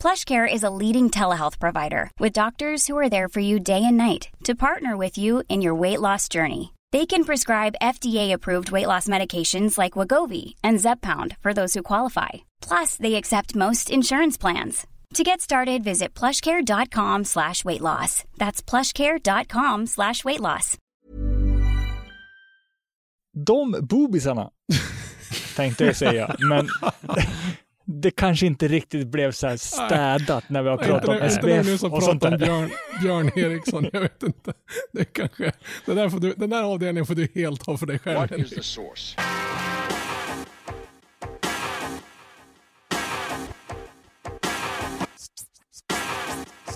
PlushCare is a leading telehealth provider with doctors who are there for you day and night to partner with you in your weight loss journey. They can prescribe FDA-approved weight loss medications like Wagovi and Zepbound for those who qualify. Plus, they accept most insurance plans. To get started, visit plushcare.com slash weight loss. That's plushcare.com slash weight loss. De boobisarna, tänkte jag säga, men det kanske inte riktigt blev så här städat när vi har pratat om SBF och sånt där. Björn, Björn Eriksson, jag vet inte. Det kanske, det där får du, den där avdelningen får du helt ha för dig själv. What is the source?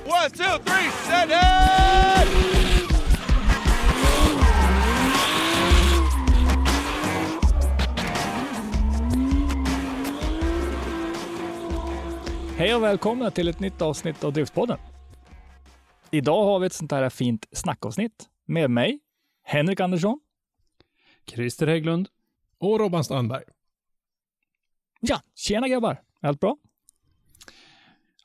One, two, three, set it! Hej och välkomna till ett nytt avsnitt av Driftspodden. Idag har vi ett sånt här fint snackavsnitt med mig, Henrik Andersson. Christer Hägglund. Och Robban Strandberg. Ja, tjena grabbar! Allt bra?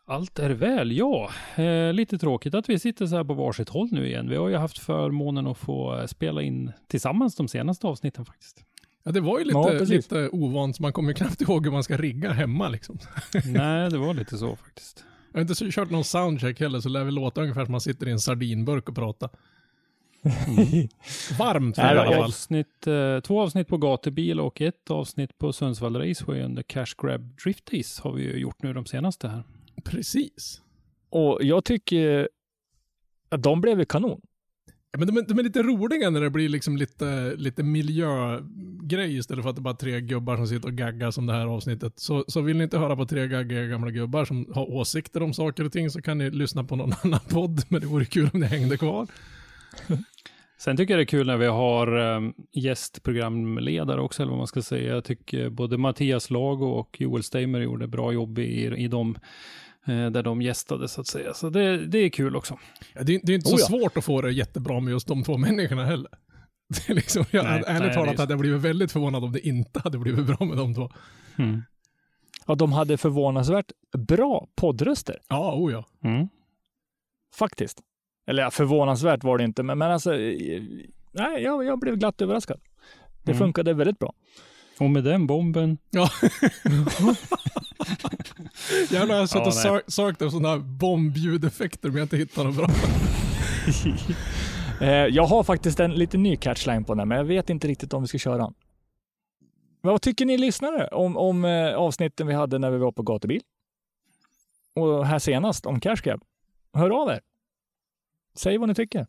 Allt är väl, ja. Eh, lite tråkigt att vi sitter så här på varsitt håll nu igen. Vi har ju haft förmånen att få eh, spela in tillsammans de senaste avsnitten faktiskt. Ja, det var ju lite, Ja, lite ovant, så man kommer knappt ihåg hur man ska rigga hemma liksom. Nej, det var lite så faktiskt. Jag har inte kört någon soundcheck heller, så lär vi låta ungefär som man sitter i en sardinburk och pratar. Varmt för Nej, i då, alla fall. Avsnitt, eh, två avsnitt på gatubil och ett avsnitt på Sundsvall Raceway under Cash Grab Drift Days har vi ju gjort nu de senaste här. Precis. Och jag tycker att de blev ju kanon. Ja, men de, är- de är lite roliga när det blir liksom lite, lite miljögrej istället för att det bara är tre gubbar som sitter och gaggar som det här avsnittet. Så, så vill ni inte höra på tre gaggiga gamla gubbar som har åsikter om saker och ting så kan ni lyssna på någon annan podd, men det vore kul om ni hängde kvar. Sen tycker jag det är kul när vi har um, gästprogramledare också, eller vad man ska säga. Jag tycker både Mattias Lago och Joel Steimer gjorde bra jobb i, i de där de gästade så att säga. Så det, det är kul också. Ja, det, det är inte Oh, så ja. svårt att få det jättebra med just de två människorna heller. Det är liksom, jag, Nej, ärligt nej, talat det är- hade jag blivit väldigt förvånad om det inte hade blivit bra med de två. Mm. Ja, de hade förvånansvärt bra poddröster, Ja, oh ja. Mm. faktiskt. Eller ja, förvånansvärt var det inte, men, men alltså, eh, nej, jag, jag blev glatt överraskad. Det Mm. funkade väldigt bra. Och med den bomben ja. Jävlar, jag har suttit och sökt efter sådana här bombljudeffekter men jag har inte hittat något bra. Eh, jag har faktiskt en lite ny catchline på den, men jag vet inte riktigt om vi ska köra den. Men vad tycker ni lyssnare om, om eh, avsnitten vi hade när vi var på gatubil? Och här senast om Cash Grab. Hör av er. Säg vad ni tycker.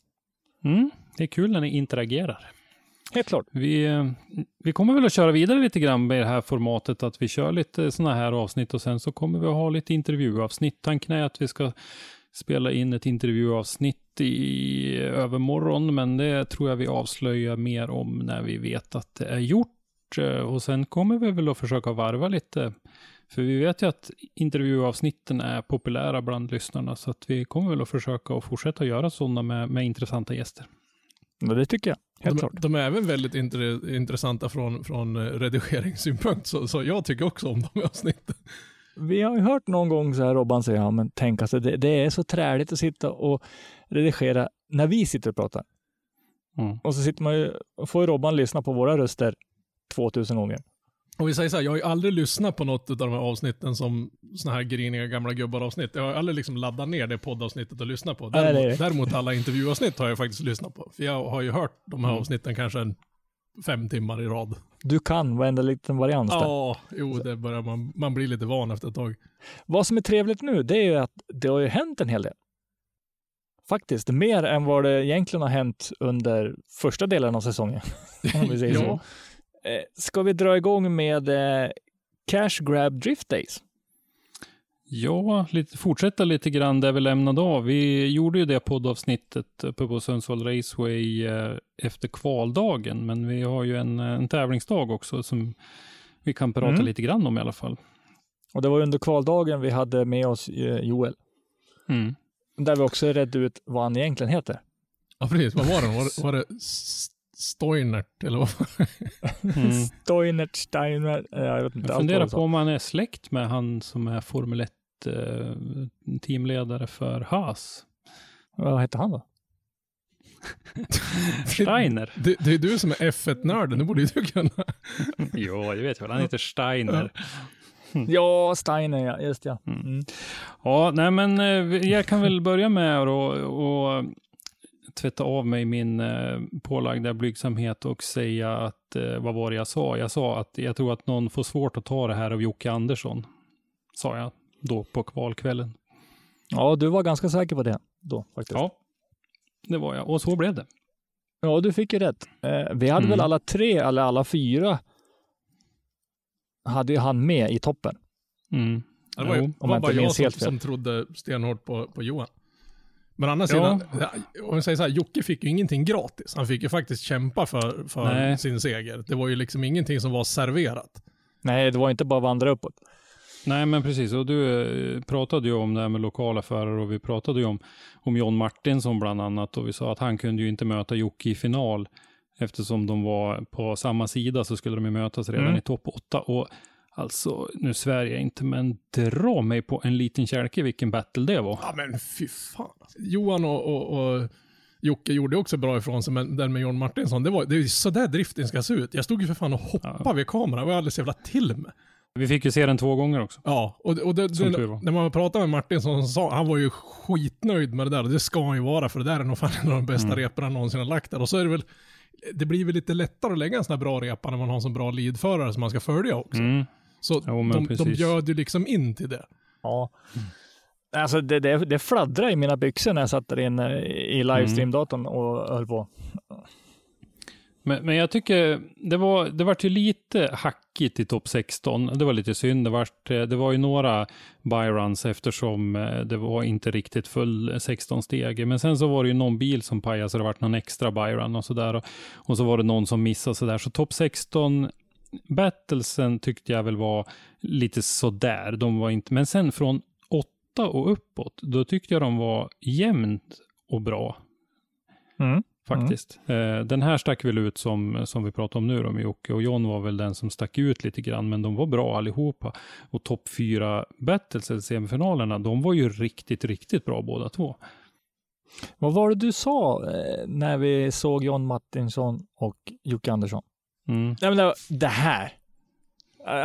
Mm. Det är kul när ni interagerar. Helt klart. Vi, eh, vi kommer väl att köra vidare lite grann med det här formatet att vi kör lite sådana här avsnitt och sen så kommer vi att ha lite intervjuavsnitt. Tanken är att vi ska spela in ett intervjuavsnitt i övermorgon, men det tror jag vi avslöjar mer om när vi vet att det är gjort. Eh, Och sen kommer vi väl att försöka varva lite, för vi vet ju att intervjuavsnitten är populära bland lyssnarna, så att vi kommer väl att försöka att fortsätta göra sådana med, med intressanta gäster. Ja, det tycker jag. Helt De, klart. de är även väldigt intre, intressanta från, från eh, redigeringssynpunkt, så, så jag tycker också om de avsnitten. Vi har ju hört någon gång så här Robban säga, ja, men tänk alltså det, det är så träligt att sitta och redigera när vi sitter och pratar. Mm. Och så sitter man ju, får ju Robban lyssna på våra röster 2000 gånger. Och vi säger så här, jag har ju aldrig lyssnat på något av de här avsnitten som såna här griniga gamla gubbar-avsnitt. Jag har aldrig liksom laddat ner det poddavsnittet och lyssnat på. Däremot, nej, däremot alla intervjuavsnitt har jag faktiskt lyssnat på. För jag har ju hört de här Mm. avsnitten kanske en fem timmar i rad. Du kan varenda liten variant. där. Ja, jo, det börjar man, man blir lite van efter ett tag. Vad som är trevligt nu, det är ju att det har ju hänt en hel del. Faktiskt, mer än vad det egentligen har hänt under första delen av säsongen. Om vi säger så. Eh, Ska vi dra igång med eh, Cash Grab Drift Days? Ja, lite, fortsätta lite grann där vi lämnade av. Vi gjorde ju det poddavsnittet uppe på Sundsvall Raceway eh, efter kvaldagen, men vi har ju en, en tävlingsdag också som vi kan prata Mm. lite grann om i alla fall. Och det var under kvaldagen vi hade med oss eh, Joel. Mm. Där vi också redde ut vad han egentligen heter. Ja, precis. Vad var det? Var, var det Stoinert eller vad? Mm. Stoinert, Steiner, eh, jag vet inte. Jag funderar på om han är släkt med han som är Formel 1 eh, teamledare för Haas. Vad hette han då? Steiner. Det, det är du som är F1-nörden, det borde ju du kunna. jo, det vet jag väl. Han heter Steiner. Ja, Steiner ja, just ja. Mm. Mm. Ja, nej men eh, jag kan väl börja med att och tvätta av mig min eh, pålagda blygsamhet och säga att, eh, vad var det jag sa? Jag sa att jag tror att någon får svårt att ta det här av Jocke Andersson. Sa jag då på kvalkvällen. Ja, du var ganska säker på det då faktiskt. Ja, det var jag. Och så blev det. Ja, du fick ju rätt. Eh, vi hade Mm. väl alla tre, eller alla fyra, hade ju han med i toppen. Mm. Det var, ju, det om var jag bara jag som, som trodde stenhårt på, på Johan. Men å andra Ja. sidan, ja, om vi säger så här, Jocke fick ju ingenting gratis. Han fick ju faktiskt kämpa för, för Nej. sin seger. Det var ju liksom ingenting som var serverat. Nej, det var inte bara att vandra uppåt. Nej, men precis. Och du eh, pratade ju om det här med lokala förare och vi pratade ju om, om John Martinsson bland annat och vi sa att han kunde ju inte möta Jocke i final eftersom de var på samma sida så skulle de ju mötas redan Mm. i topp åtta. Och alltså, nu svär jag inte, men dra mig på en liten kälke vilken battle det var. Ja men fy fan. Johan och, och, och Jocke gjorde också bra ifrån sig, men den med John Martinsson, det, var, det är sådär driften ska se ut. Jag stod ju för fan och hoppade Ja. vid kameran, det var alldeles jävla till med. Vi fick ju se den två gånger också. Ja, och, och det, det, när man pratade med Martinsson så sa han var ju skitnöjd med det där det ska han ju vara för det där är nog fan en av de bästa Mm. reporna han någonsin har lagt där. Och så är det väl, det blir väl lite lättare att lägga en sån här bra repa när man har en sån bra leadförare som man ska följa också. Mm. Så Jo, de, de bjöd ju liksom in till det. Ja. Alltså det, det, det fladdrade i mina byxor när jag satt där inne i livestream-datorn och höll på. Men, men jag tycker det var, det var ju lite hackigt i topp 16. Det var lite synd. Det var, det var ju några byruns eftersom eh, det var inte riktigt full 16 steg. Men sen så var det ju någon bil som pajade så det var någon extra byrun och sådär. Och, och så var det någon som missade sådär. Så topp 16 battlesen tyckte jag väl var lite sådär. De var inte, men sen från 8 och uppåt, då tyckte jag de var jämnt och bra Mm. faktiskt. Eh, den här stack väl ut som, som vi pratade om nu då med Jocke och John var väl den som stack ut lite grann, men de var bra allihopa. Och topp fyra battles, eller semifinalerna, de var ju riktigt, riktigt bra båda två. Vad var det du sa eh, när vi såg John Martinsson och Jocke Andersson? Mm. Nej, men det, här.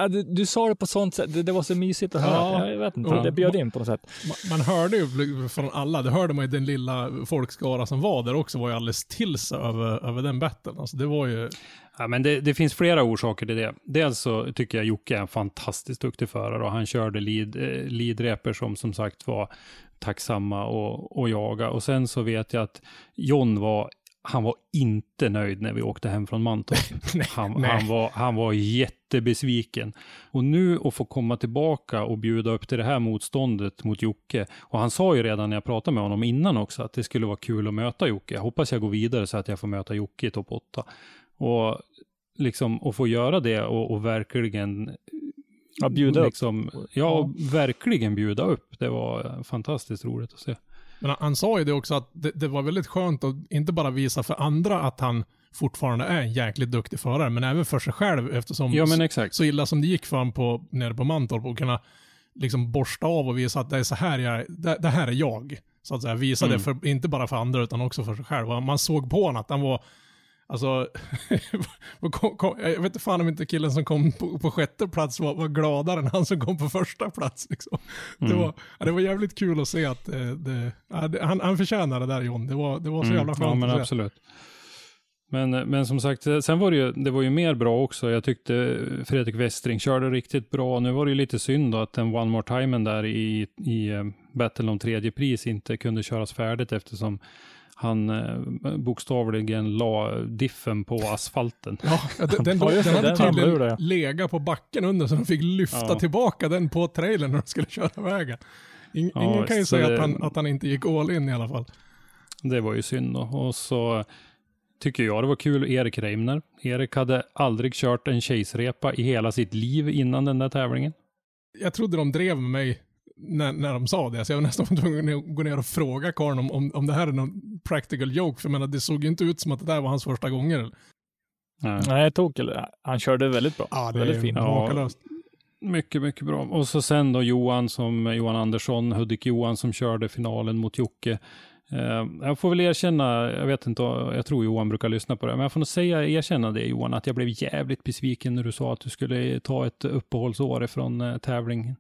Du, du sa det på sånt sätt, det, det var så mysigt att höra. Ja. Jag vet inte, Ja. det bjöd in på något sätt. Man, man hörde ju från alla, det hörde man ju den lilla folkskara som var där också var ju alldeles till sig över, över den battlen. Alltså det var ju, Ja, men det, det finns flera orsaker till det. Dels så tycker jag Jocke är en fantastiskt duktig förare och han körde lead, eh, leadreper som som sagt var tacksamma och, och jaga. Och sen så vet jag att John var han var inte nöjd när vi åkte hem från Mantorp. Han, han, var, han var jättebesviken. Och nu att få komma tillbaka och bjuda upp till det här motståndet mot Jocke. Och han sa ju redan när jag pratade med honom innan också att det skulle vara kul att möta Jocke. Jag hoppas jag går vidare så att jag får möta Jocke i topp 8. Och liksom att få göra det och, och verkligen Ja, bjuda upp. liksom, Ja, och verkligen bjuda upp. Det var fantastiskt roligt att se. Men han, sa ju det också att det, det var väldigt skönt att inte bara visa för andra att han fortfarande är en jäkligt duktig förare, men även för sig själv eftersom Ja, så illa som det gick för honom på, nere på Mantorp och kunna liksom borsta av och visa att det är så här jag, det, det här är jag. Så att säga, visa Mm. det för, inte bara för andra utan också för sig själv. Och man såg på honom att han var, alltså, jag vet inte fan om inte killen som kom på, på sjätte plats var, var gladare än han som kom på första plats. Liksom. Det, Mm. var, ja, det var jävligt kul att se att eh, det, ja, det, han, han förtjänar det där John. Det var, det var så jävla skönt Mm. Ja, men att se. absolut. Men, men som sagt, sen var det ju, det var ju mer bra också. Jag tyckte Fredrik Westring körde riktigt bra. Nu var det ju lite synd då att den One More Timen där i, i eh, Battle om tredje pris inte kunde köras färdigt eftersom han eh, bokstavligen la diffen på asfalten. Ja, den, den, den hade den ju tydligen legat på backen under så de fick lyfta Ja. tillbaka den på trailern när de skulle köra vägen. In, Ja, ingen kan ju säga det- att, han, att han inte gick all in i alla fall. Det var ju synd då. Och så tycker jag det var kul, Erik Reimner. Erik hade aldrig kört en chase-repa i hela sitt liv innan den där tävlingen. Jag trodde de drev med mig när, när de sa det, så jag var nästan tvungen att gå ner och fråga karln om, om, om det här är någon practical joke, för jag menar, det såg ju inte ut som att det där var hans första gånger. Nej. Nej, tok, eller, han körde väldigt bra. Ja, det väldigt är fint. Ja. makalöst. Mycket, mycket bra. Och så sen då Johan som Johan Andersson, Hudik-Johan som körde finalen mot Jocke. Eh, jag får väl erkänna, jag vet inte, jag tror Johan brukar lyssna på det, men jag får nog säga, erkänna det Johan, att jag blev jävligt besviken när du sa att du skulle ta ett uppehållsår ifrån eh, tävlingen.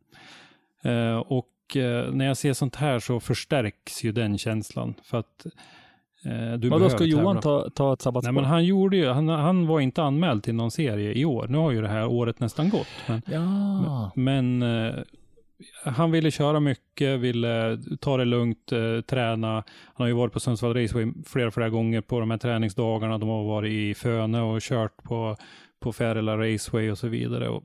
Eh, och eh, när jag ser sånt här så förstärks ju den känslan, för att eh, du Vad då behöver ska Johan ta, ta ett Nej, sabbatsår? men han gjorde ju, han, han var inte anmäld till någon serie i år. Nu har ju det här året nästan gått. Men, Ja. men eh, han ville köra mycket, ville ta det lugnt, träna. Han har ju varit på Sundsvall Raceway flera, flera gånger på de här träningsdagarna. De har varit i Föne och kört på, på Färila Raceway och så vidare. Och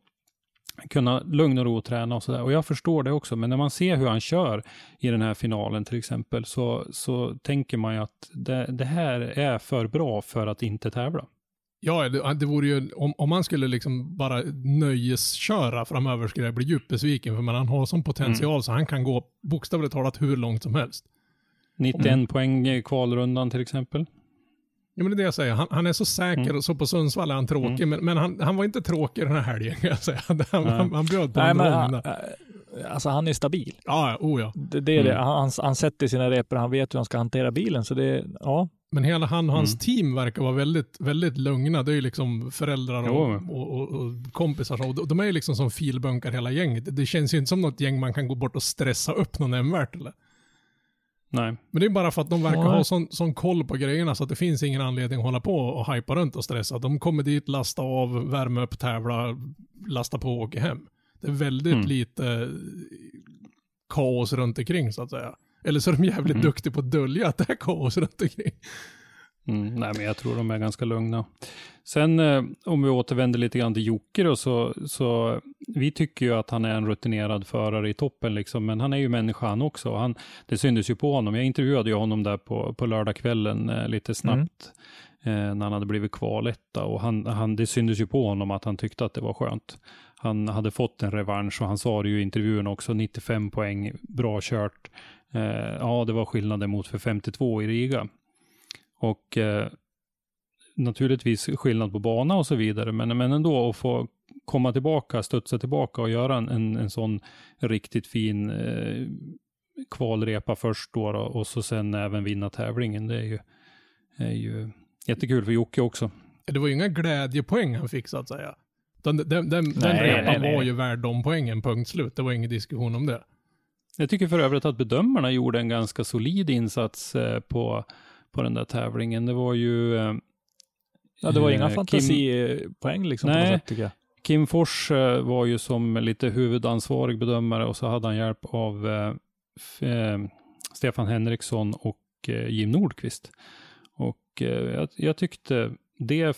kunna lugn och ro träna och sådär. Och jag förstår det också, men när man ser hur han kör i den här finalen till exempel, så, så tänker man ju att det, det här är för bra för att inte tävla. Ja, det, det vore ju, om, om man skulle liksom bara nöjesköra framöver skulle jag bli djupt besviken, för man, han har sån potential Mm. så han kan gå bokstavligt talat hur långt som helst. 91 poäng i kvalrundan till exempel. Ja, men det är det jag säger. Han, han är så säker Mm. och så på Sundsvall är han tråkig, men, men han, han var inte tråkig den här helgen kan jag säga. Han, han, han, bjöd på Nej, men han, där. äh, alltså han är stabil. Ja, oh ja. Det, det är det. Mm. Han, han, han sätter sina repor, han vet hur han ska hantera bilen. Så det, ja. Men hela han och hans Mm. team verkar vara väldigt, väldigt lugna. Det är ju liksom föräldrar och, och, och, och kompisar. Och de- är ju liksom som filbunkar hela gänget. Det- Det känns ju inte som något gäng man kan gå bort och stressa upp någon nämnvärt eller? Nej. Men det är bara för att de verkar Nej. ha sån, sån koll på grejerna så att det finns ingen anledning att hålla på och hypa runt och stressa. De kommer dit, lasta av, värma upp, tävla, lasta på och åka hem. Det är väldigt Mm. lite eh, kaos runt omkring så att säga. Eller så är de jävligt Mm. duktiga på att dölja att det är kaos runt omkring. Mm, nej, men jag tror de är ganska lugna. Sen eh, om vi återvänder lite grann till Jocke då, så, så vi tycker ju att han är en rutinerad förare i toppen, liksom, men han är ju människa han också. Han, det syndes ju på honom. Jag intervjuade ju honom där på, på lördagskvällen eh, lite snabbt eh, när han hade blivit kvaletta och han, han, det syndes ju på honom att han tyckte att det var skönt. Han hade fått en revansch och han sa det ju i intervjun också, 95 poäng, bra kört. Eh, ja, det var skillnaden mot för 52 i Riga. Och eh, naturligtvis skillnad på bana och så vidare, men, men ändå att få komma tillbaka, studsa tillbaka och göra en, en, en sån riktigt fin eh, kvalrepa först då, och så sen även vinna tävlingen. Det är ju, är ju jättekul för Jocke också. Det var ju inga glädjepoäng han fick så att säga. Den, den, den, den Nej, repan nej, nej. var ju värd de poängen, punkt slut. Det var ingen diskussion om det. Jag tycker för övrigt att bedömarna gjorde en ganska solid insats eh, på, på den där tävlingen. Det var ju eh, Ja, det var eh, inga Kim- fantasipoäng liksom på Nej. något sätt tycker jag. Kim Fors eh, var ju som lite huvudansvarig bedömare och så hade han hjälp av eh, eh, Stefan Henriksson och eh, Jim Nordqvist. Och eh, jag, jag tyckte det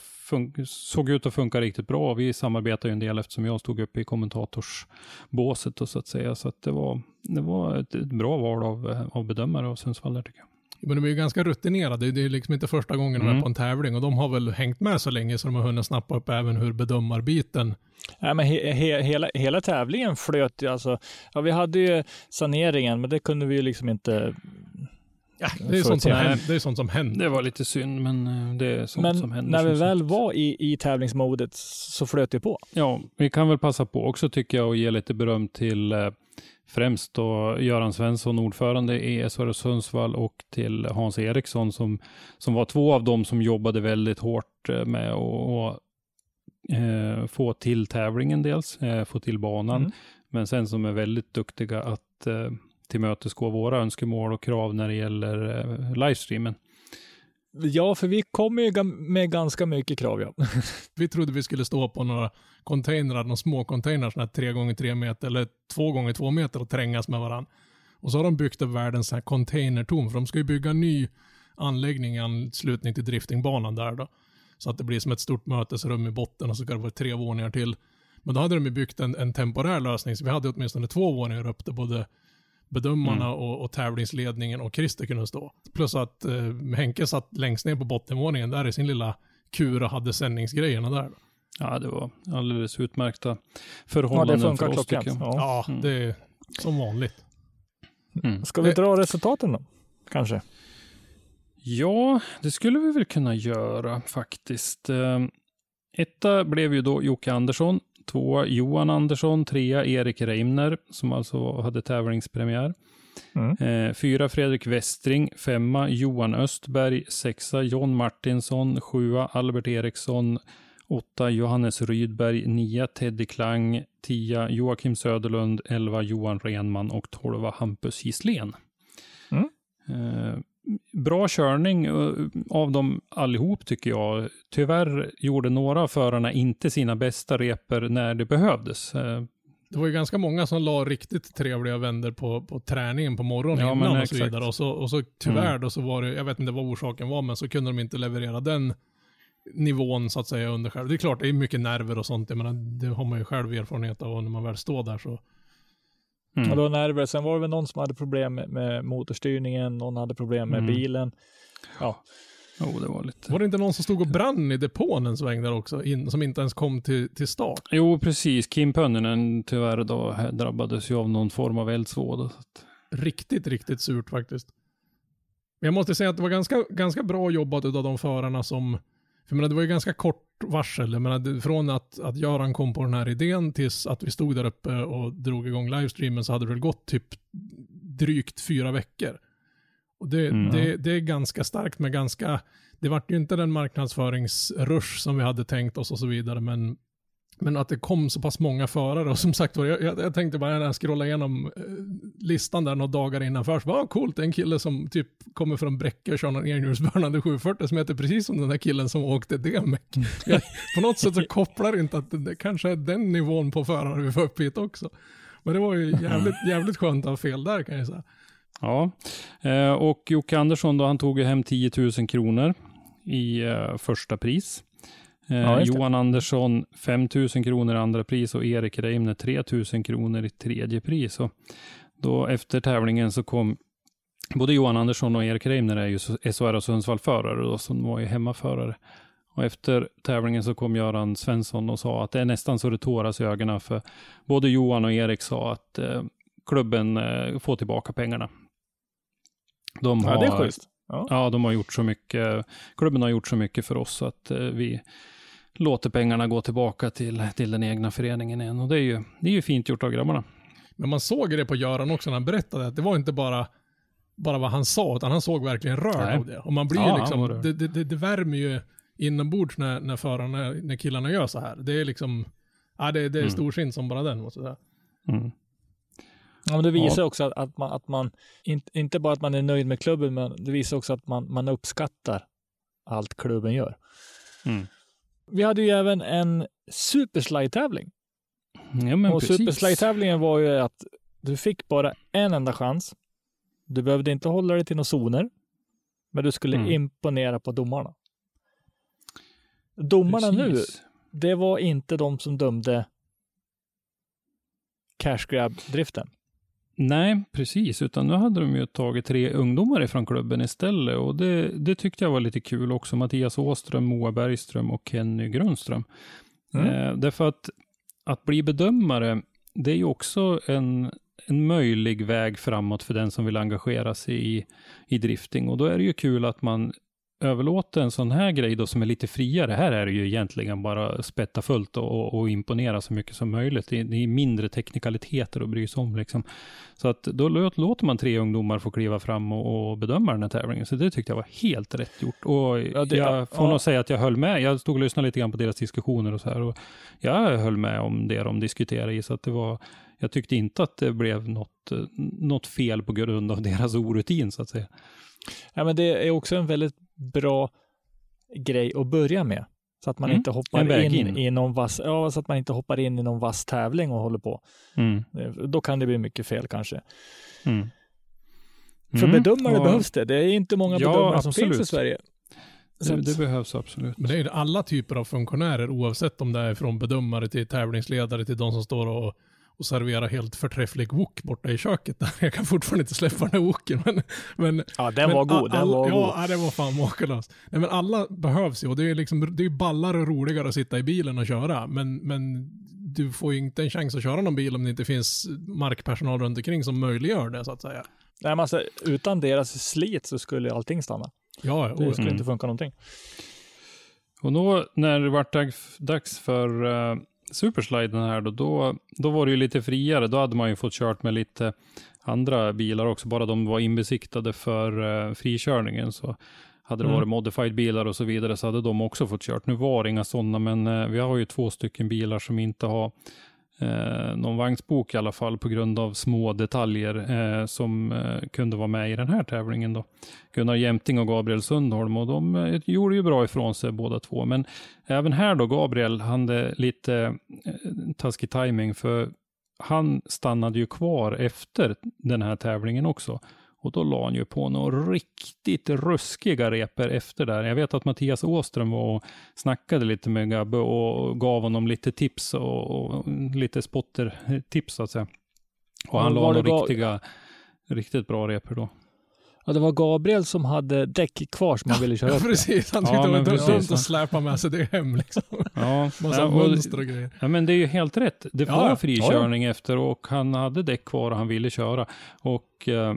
såg ut att funka riktigt bra. Vi samarbetar ju en del eftersom jag stod uppe i kommentatorsbåset och så att säga. Så att det var, det var ett, ett bra val av, eh, av bedömare av Sundsvall där tycker jag. Men de är ju ganska rutinerade. Det är liksom inte första gången de är Mm. på en tävling och de har väl hängt med så länge så de har hunnit snappa upp även hur bedömarbiten. Nej, men he, he, hela, hela tävlingen flöt ju alltså. Ja, vi hade ju saneringen, men det kunde vi ju liksom inte. Ja, det, är sånt som händer, det är sånt som händer. Det var lite synd, men eh, det är sånt Men som händer. när vi sagt. väl var i, i tävlingsmodet så flöt det på. Ja, vi kan väl passa på också tycker jag att ge lite beröm till eh, främst då Göran Svensson, ordförande i SHR Sundsvall och till Hans Eriksson som, som var två av dem som jobbade väldigt hårt eh, med att eh, få till tävlingen dels, eh, få till banan, Mm. men sen som är väldigt duktiga att eh, tillmötesgå våra önskemål och krav när det gäller eh, livestreamen. Ja, för vi kommer ju med ganska mycket krav. Ja. Vi trodde vi skulle stå på några containrar, några små containrar, sådana här 3 gånger 3 meter eller 2 gånger 2 meter och trängas med varandra. Och så har de byggt upp världens här containertorn, för de ska ju bygga en ny anläggning i anslutning till driftingbanan där då. Så att det blir som ett stort mötesrum i botten och så ska det vara tre våningar till. Men då hade de ju byggt en, en temporär lösning, så vi hade åtminstone två våningar upp där både bedömarna Mm. och, och tävlingsledningen och Christer kunde stå. Plus att eh, Henke satt längst ner på bottenvåningen där i sin lilla kur och hade sändningsgrejerna där. Ja, det var alldeles utmärkta Ja, förhållanden det funkar för oss tycker jag. Ja. Ja, det är som vanligt. Mm. Ska vi dra resultaten då? Kanske? Ja, det skulle vi väl kunna göra faktiskt. Eh, Etta blev ju då Jocke Andersson, tvåa Johan Andersson, trea Erik Reimner som alltså hade tävlingspremiär. Mm. Eh, fyra Fredrik Westring, femma Johan Östberg, sexa John Martinsson, sjua Albert Eriksson, åtta Johannes Rydberg, nia Teddy Klang, tia Joakim Söderlund, elva Johan Renman. Och tolva Hampus Gisslén. Mm. Eh, bra körning eh, av dem allihop tycker jag. Tyvärr gjorde några av förarna inte sina bästa reper när det behövdes. Eh, Det var ju ganska många som la riktigt trevliga vänder på, på träningen på morgonen Ja, innan och så vidare. Och så, och så tyvärr Mm. då så var det, jag vet inte vad orsaken var, men så kunde de inte leverera den nivån så att säga under själv. Det är klart, det är mycket nerver och sånt. Jag menar, det har man ju själv erfarenhet av och när man väl står där så. Mm. Det var nerver. Sen var det väl någon som hade problem med, motorstyrningen, någon hade problem med Mm. bilen. Ja, Jo, det var lite... Var det inte någon som stod och brann i depån en sväng där också, in, som inte ens kom till, till start? Jo, precis. Kim Pönninen tyvärr då drabbades ju av någon form av eldsvåda. att- Riktigt, riktigt surt faktiskt. Men jag måste säga att det var ganska, ganska bra jobbat av de förarna som, för menar, det var ju ganska kort varsel. Jag menar, från att, att Göran kom på den här idén tills att vi stod där uppe och drog igång livestreamen så hade det väl gått typ drygt fyra veckor. Och det, Mm. det, det är ganska starkt med ganska, det vart ju inte den marknadsföringsrush som vi hade tänkt oss och så vidare, men men att det kom så pass många förare och som sagt var, jag, jag, tänkte bara när jag scrollade igenom eh, listan där några dagar innan först, vad coolt, en kille som typ kommer från Bräcke och kör någon enhjulsburnande 740 som heter precis som den där killen som åkte DMEC. Jag, på något sätt så kopplar det inte att det, det kanske är den nivån på förare vi får upp hit också. Men det var ju jävligt, jävligt skönt att ha fel där kan jag säga. Ja, eh, och Jocke Andersson då, han tog ju hem 10 000 kronor i eh, första pris. Eh, Ja. Johan Andersson 5 000 kronor i andra pris och Erik Reimner 3 000 kronor i tredje pris. Och då efter tävlingen så kom både Johan Andersson och Erik Reimner är ju SHR och Sundsvall-förare då, som var ju hemmaförare. Och efter tävlingen så kom Göran Svensson och sa att det är nästan så det tåras i ögonen för både Johan och Erik sa att eh, klubben eh, får tillbaka pengarna. De ja har, det är schysst. Ja. Ja, de har gjort så mycket. Klubben har gjort så mycket för oss att eh, vi låter pengarna gå tillbaka till, till den egna föreningen igen. Och det är ju, det är ju fint gjort av grabbarna. Men man såg det på Göran också när han berättade att det var inte bara, bara vad han sa, utan han såg verkligen rörd av det. Och man blir Ja, liksom, det, det, det värmer ju inombords när, när förarna, när killarna gör så här. Det är liksom, ja det, det är Mm. storsint som bara den måste jag säga. Mm. Ja, men det visar också att, att man, att man inte, inte bara att man är nöjd med klubben, men det visar också att man, man uppskattar allt klubben gör. Mm. Vi hade ju även en superslide-tävling. Ja, men och superslide-tävlingen var ju att du fick bara en enda chans. Du behövde inte hålla dig till några zoner, men du skulle Mm. imponera på domarna. Domarna nu, Precis. det var inte de som dömde cash grab-driften. Nej, precis. Utan nu hade de ju tagit tre ungdomar ifrån klubben istället. Och det, det tyckte jag var lite kul också. Mattias Åström, Moa Bergström och Kenny Grundström. Mm. Eh, därför att, att bli bedömare, det är ju också en, en möjlig väg framåt för den som vill engagera sig i, i drifting. Och då är det ju kul att man överlåter en sån här grej då som är lite friare. Här är det ju egentligen bara spätta fullt och, och, imponera så mycket som möjligt. Det, är- det är mindre teknikaliteter att bry sig om liksom. Så att då låt, låter man tre ungdomar få kliva fram och, och bedöma den här tävlingen. Så det tyckte jag var helt rätt gjort. Och Ja, det- jag får ja. nog säga att jag höll med. Jag stod och lyssnade lite grann på deras diskussioner och så här. Och jag höll med om det de diskuterade i. Så att det var, jag tyckte inte att det blev något, något fel på grund av deras orutin så att säga. Ja, men det är också en väldigt bra grej att börja med. Så att man Mm, inte hoppar in, in. i någon vass, ja, så att man inte hoppar in i någon vass tävling och håller på. Mm. Eh, Då kan det bli mycket fel kanske. Mm. För Mm, bedömare och behövs det. Det är inte många Ja, bedömare som absolut. finns i Sverige. Så Det, det behövs absolut. Men det är ju alla typer av funktionärer oavsett om det är från bedömare till tävlingsledare till de som står och, och serverar helt förträfflig wok borta i köket. Där. Jag kan fortfarande inte släppa den här woken. Men, men, ja, den men var god. Den all- var god. Ja, den var fan makalös. Nej, men alla behövs ju och det är liksom, det är ballare och roligare att sitta i bilen och köra. Men, men du får ju inte en chans att köra någon bil om det inte finns markpersonal runt omkring som möjliggör det så att säga. Nej, men alltså, utan deras slit så skulle allting stanna. Ja, Det oh, skulle Mm. inte funka någonting. Och då när det var dags, dags för uh, Supersliden här då, då, då var det ju lite friare. Då hade man ju fått kört med lite andra bilar också. Bara de var inbesiktade för uh, frikörningen så hade det Mm. varit modified bilar och så vidare så hade de också fått kört. Nu var det inga sådana men eh, vi har ju två stycken bilar som inte har eh, någon vagnsbok i alla fall på grund av små detaljer eh, som eh, kunde vara med i den här tävlingen. Då. Gunnar Jämting och Gabriel Sundholm och de eh, gjorde ju bra ifrån sig båda två. Men även här då, Gabriel, han hade lite eh, taskig timing för han stannade ju kvar efter den här tävlingen också. Och då la han ju på några riktigt ruskiga reper efter där. Jag vet att Mattias Åström var och snackade lite med Gabbe och gav honom lite tips och, och lite spotter-tips så att säga. Och han Ja, la var det några Ga- riktiga, riktigt bra reper då. Ja, det var Gabriel som hade däck kvar som han ville köra Ja, upp. precis. Han Ja, tyckte det men var dumt ja. att släpa med sig det hem liksom. Ja, Massa ja, och- mönster och grejer. Ja, men det är ju helt rätt. Det Ja, var ja. frikörning efter och han hade däck kvar och han ville köra. Och eh,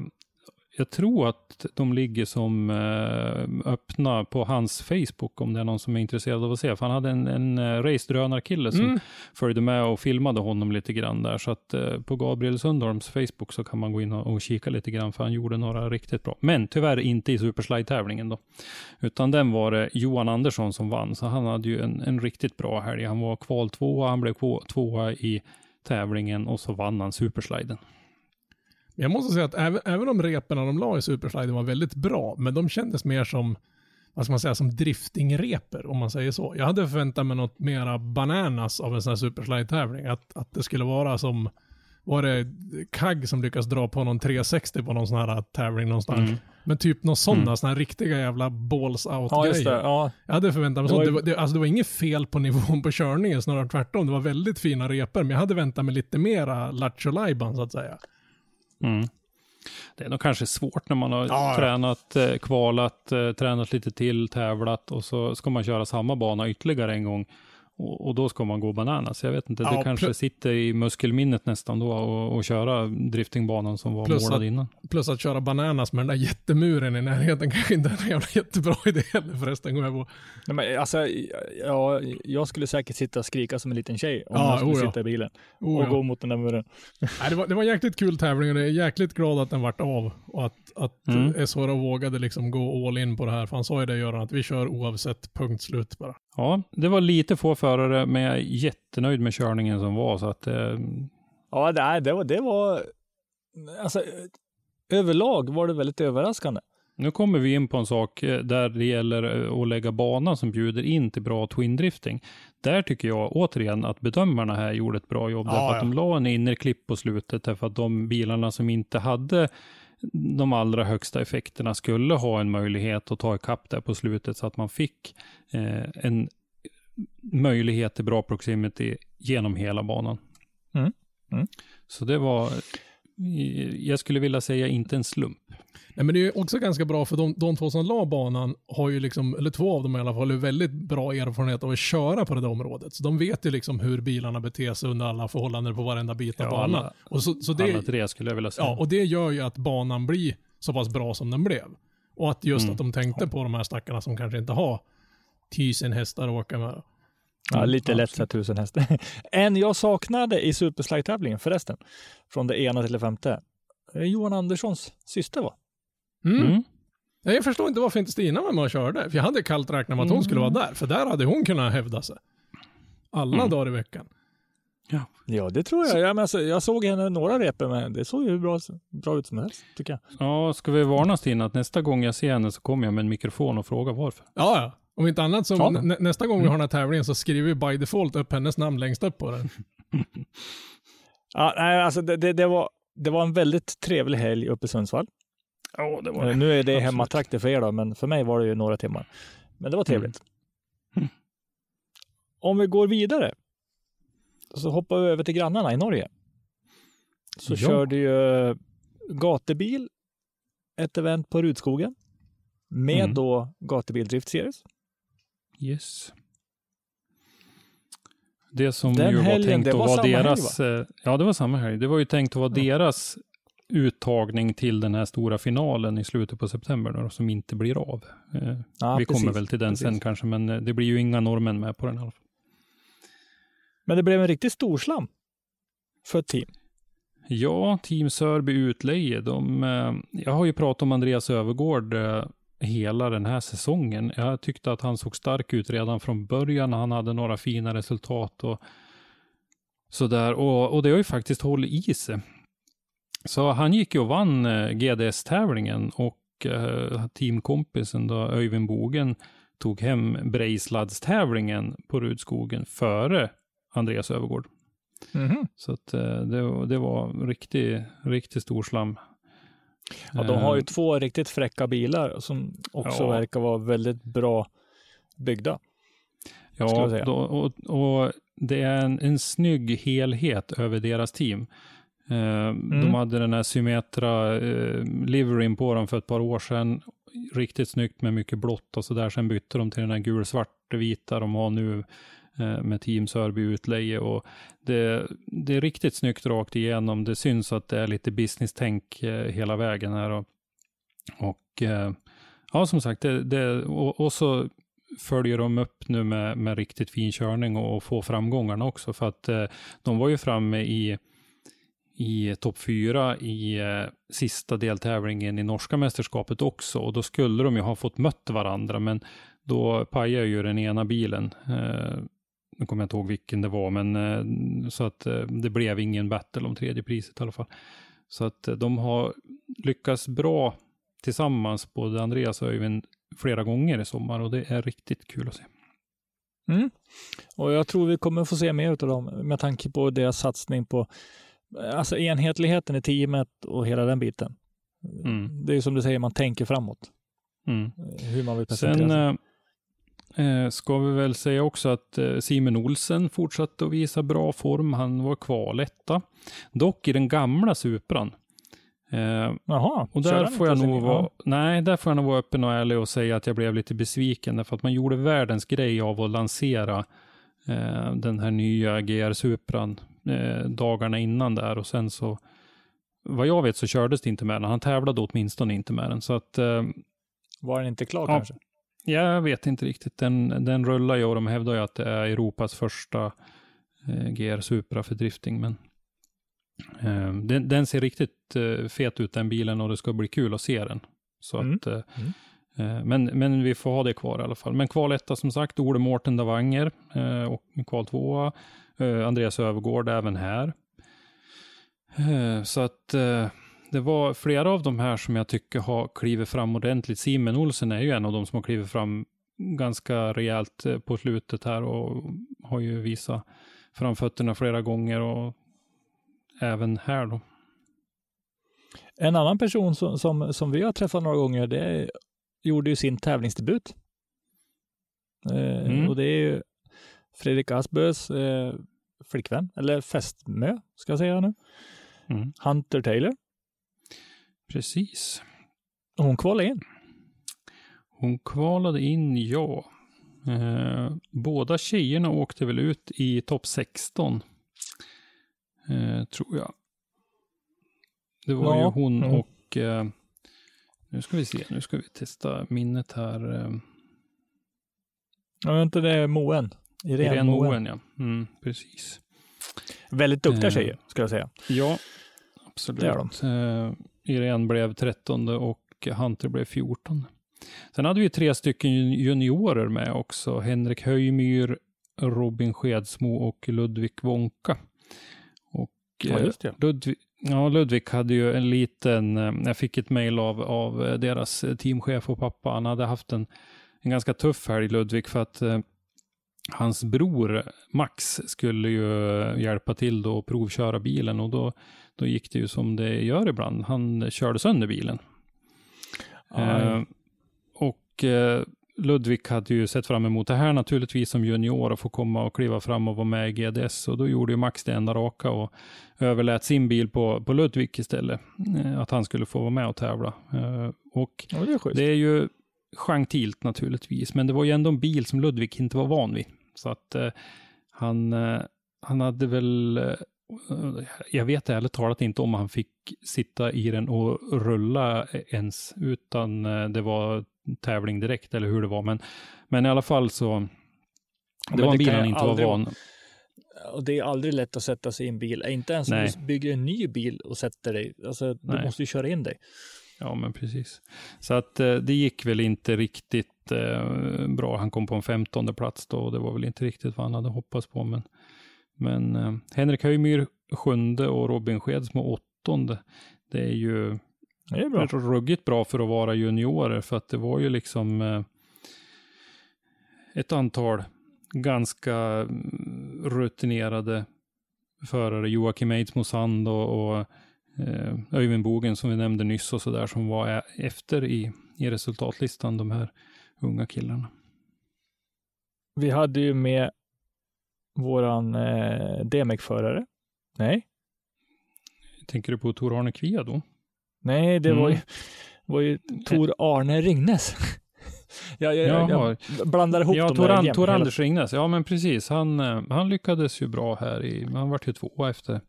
jag tror att de ligger som eh, öppna på hans Facebook om det är någon som är intresserad av att se. För han hade en, en eh, racedrönarkille som Mm. följde med och filmade honom lite grann där. Så att eh, på Gabriel Sundholms Facebook så kan man gå in och, kika lite grann för han gjorde några riktigt bra. Men tyvärr inte i Superslide-tävlingen då. Utan den var det Johan Andersson som vann. Så han hade ju en, en riktigt bra helg. Han var kval tvåa, han blev tvåa i tävlingen och så vann han Supersliden. Jag måste säga att även, även om reporna de la i Supersliden var väldigt bra, men de kändes mer som, vad ska man säga, som driftingreper om man säger så. Jag hade förväntat mig något mera bananas av en sån här Superslide-tävling. Att, att det skulle vara som, var det Kagg som lyckas dra på någon 360 på någon sån här tävling någonstans. Mm. Men typ någon sådana, Mm. såna här riktiga jävla balls Ja, out-grejer. Ja, Jag hade förväntat mig sånt. Det var, det, alltså det var inget fel på nivån på körningen, snarare tvärtom. Det var väldigt fina repor, men jag hade väntat mig lite mera lattjo så att säga. Mm. Det är nog kanske svårt när man har Ja, tränat, eh, kvalat, eh, tränat lite till, tävlat och så ska man köra samma bana ytterligare en gång. Och, och då ska man gå bananas. Jag vet inte, det Ja, kanske sitter i muskelminnet nästan då och, och köra driftingbanan som var målad att- innan. Plus att köra bananas med den där jättemuren i närheten kanske inte är en jävla jättebra idé heller förresten. Går jag på. Nej, men alltså, ja, jag skulle säkert sitta och skrika som en liten tjej om Ja, jag skulle oh ja. sitta i bilen och ja. gå mot den där muren. Nej, det, var, det var en jäkligt kul tävling och jag är jäkligt glad att den vart av. Och att, att Mm. SHR vågade liksom gå all in på det här. För han sa ju det Göran, att vi kör oavsett punkt slut bara. Ja, det var lite få förare, men jag är jättenöjd med körningen som var. Så att, eh, Ja, det, det var, det var, alltså överlag var det väldigt överraskande. Nu kommer vi in på en sak eh, där det gäller eh, att lägga banan som bjuder in till bra twin-drifting. Där tycker jag återigen att bedömarna här gjorde ett bra jobb. Ja, därför ja. att de la en innerklipp på slutet. Därför att de bilarna som inte hade de allra högsta effekterna skulle ha en möjlighet att ta ikapp där på slutet. Så att man fick eh, en möjlighet till bra proximity genom hela banan. Mm. Mm. Så det var, jag skulle vilja säga inte en slump. Nej, men det är också ganska bra för de, de två som la banan har ju liksom, eller två av dem i alla fall, har väldigt bra erfarenhet av att köra på det där området. Så de vet ju liksom hur bilarna beter sig under alla förhållanden på varenda bit av Ja, banan. alla- Och, så, så Alla det, tre skulle jag vilja säga. ja, och det gör ju att banan blir så pass bra som den blev. Och att just Mm. att de tänkte på de här stackarna som kanske inte har tusen hästar att åka med. Ja, Mm, lite lätt absolut. så tusen hästar. En jag saknade i Superslide-tävlingen förresten, från det ena till det femte, är Johan Anderssons syster va? Mm. Mm. Jag förstår inte varför inte Stina var med och körde. För jag hade kallt räknat med att hon skulle vara där. För där hade hon kunnat hävda sig. Alla Mm. dagar i veckan. Ja, det tror jag. Jag, men alltså, jag såg henne några repor, men det såg ju hur bra, bra ut som helst, tycker jag. Ja, ska vi varna Stina att nästa gång jag ser henne så kommer jag med en mikrofon och frågar varför. Ja, ja. Om inte annat så nä, nästa gång vi har den här tävlingen så skriver vi by default upp hennes namn längst upp på den. Ja, nej, alltså det, det, det, var, det var en väldigt trevlig helg uppe i Sundsvall. Ja, det var Eh, Nu är det hemmatrakter för er då, men för mig var det ju några timmar. Men det var trevligt. Mm. Om vi går vidare så hoppar vi över till grannarna i Norge. Så Ja. körde ju Gatebil ett event på Rudskogen med Mm. då Gatebil Drift Series. Yes. Det som Den ju var helgen, tänkt det att var vara samma helg, deras, eh, ja det var samma helg. Det var ju tänkt att vara Ja. deras uttagning till den här stora finalen i slutet på september då, som inte blir av. Eh, Ja, vi kommer precis, väl till den sen precis. kanske, men eh, det blir ju inga norrmän med på den i alla fall. Men det blev en riktig storslam för ett team. Ja, Team Sörby Utleje, de, jag har ju pratat om Andreas Övergård hela den här säsongen. Jag tyckte att han såg stark ut redan från början. Han hade några fina resultat och sådär. Och, och det har ju faktiskt hållit i sig. Så han gick ju och vann eh, GDS-tävlingen och eh, teamkompisen då, Öyvind Bogen, tog hem Brejsladstävlingen på Rudskogen före Andreas Övergård. Mhm. Så att eh, det, det var riktigt, riktigt stor slam. Ja, de har ju Eh, två riktigt fräcka bilar som också Ja. verkar vara väldigt bra byggda. Ja, då, och, och det är en, en snygg helhet över deras team. Eh, Mm. De hade den här Symmetra eh, liveryn på dem för ett par år sedan. Riktigt snyggt med mycket blått och så där. Sen bytte de till den här gul-svart-vita de har nu Eh, med Team Sörby utleje. Och det, det är riktigt snyggt rakt igenom. Det syns att det är lite business-tänk eh, hela vägen här. Och, och eh, ja, som sagt, det, det, och, och så följer de upp nu med, med riktigt fin körning och, och får framgångarna också. För att de var ju framme i, i topp fyra i eh, sista deltävlingen i norska mästerskapet också. Och då skulle de ju ha fått mött varandra, men då pajade ju den ena bilen. Eh, nu kommer jag inte ihåg vilken det var, men eh, så att eh, det blev ingen battle om tredje priset i alla fall. Så att eh, de har lyckats bra tillsammans, både Andreas och Öyvind, flera gånger i sommar och det är riktigt kul att se. Mm. Och jag tror vi kommer få se mer av dem med tanke på deras satsning på alltså enhetligheten i teamet och hela den biten. Mm. Det är som du säger, man tänker framåt. Mm. Hur man vill presentera Sen sig. Eh, ska vi väl säga också att eh, Simon Olsen fortsatte att visa bra form. Han var kvaletta. Dock i den gamla Supran. Eh, Jaha, och där får jag nog vara, nej, där får jag nog vara öppen och ärlig och säga att jag blev lite besviken. Därför att man gjorde världens grej av att lansera eh, den här nya GR Supran eh, dagarna innan där och sen så vad jag vet så kördes det inte med den. Han tävlade åtminstone inte med den. Så att eh, Var den inte klar Ja. kanske? Jag vet inte riktigt. Den, den rullar ju och de hävdar ju att det är Europas första eh, GR Supra för drifting. Men eh, den, den ser riktigt eh, fet ut den bilen och det ska bli kul att se den. Så Mm. att, eh, eh, men, men vi får ha det kvar i alla fall. Men kval etta som sagt, Ole Mårten Davanger eh, och kval tvåa. Eh, Andreas Övergård även här. Så att det var flera av de här som jag tycker har klivit fram ordentligt. Simon Olsen är ju en av de som har klivit fram ganska rejält eh, på slutet här och har ju visat framfötterna flera gånger och även här då. En annan person som, som, som vi har träffat några gånger, det gjorde ju sin tävlingsdebut. Eh, Mm. Och det är ju Fredrik Asbøs eh, flickvän, eller fästmö ska jag säga nu. Mm. Hunter Taylor. Precis. Hon kvalade in. Hon kvalade in, ja. Eh, båda tjejerna åkte väl ut i topp 16. Eh, tror jag. Det var Ja, ju hon mm. och... Eh, nu ska vi se, nu ska vi testa minnet här. Eh, Jag vet inte, det är Moen. Irene, Irene Moen. Moen, ja. Mm, precis. Väldigt duktiga Eh, tjejer, ska jag säga. Ja, absolut. Det är de. Irene blev 13 och Hunter blev 14. Sen hade vi tre stycken jun- juniorer med också. Henrik Höjmyr, Robin Skedsmo och Ludvig Wonka. Och Ja, eh, just det. Ludvig, ja, Ludvig hade ju en liten, eh, jag fick ett mejl av, av eh, deras teamchef och pappa. Han hade haft en, en ganska tuff helg, Ludvig, för att hans bror Max skulle ju hjälpa till då och provköra bilen och då, då gick det ju som det gör ibland. Han körde sönder bilen. Eh, och eh, Ludvig hade ju sett fram emot det här naturligtvis som junior och få komma och kliva fram och vara med i GDS. Och då gjorde ju Max det enda raka och överlät sin bil på, på Ludvig istället. Eh, att han skulle få vara med och tävla. Eh, och Ja, det är det är ju gentilt naturligtvis, men det var ju ändå en bil som Ludvig inte var van vid. Så att eh, han, eh, han hade väl, eh, jag vet ärligt talat inte om han fick sitta i den och rulla ens, utan eh, det var tävling direkt eller hur det var. Men, men i alla fall så, det men var en bil han inte var van. Och det är aldrig lätt att sätta sig i en bil. Inte ens om du bygger en ny bil och sätter dig. Alltså, du Nej. måste ju köra in dig. Ja, men precis. Så att eh, det gick väl inte riktigt eh, bra. Han kom på en femtonde plats då och det var väl inte riktigt vad han hade hoppats på. Men, men eh, Henrik Höjmyr sjunde och Robin Skedsmo åttonde. Det är ju Det är bra. ruggigt bra för att vara juniorer för att det var ju liksom eh, ett antal ganska mm, rutinerade förare, Joakim Eidsmo Sand och, och eh, Öyvind Bogen som vi nämnde nyss och så där som var efter i, i resultatlistan, de här unga killarna. Vi hade ju med våran eh, DMEC-förare. Nej, Tänker du på Tor Arne Kvia då? nej, det Mm. var ju, var ju Tor Arne Ringnes. jag, jag, jag, blandar ihop Ja, dem Tor, där Tor Anders Ringnes. Ja, men precis. Han, eh, han lyckades ju bra här. I, han vart ju tvåa efter,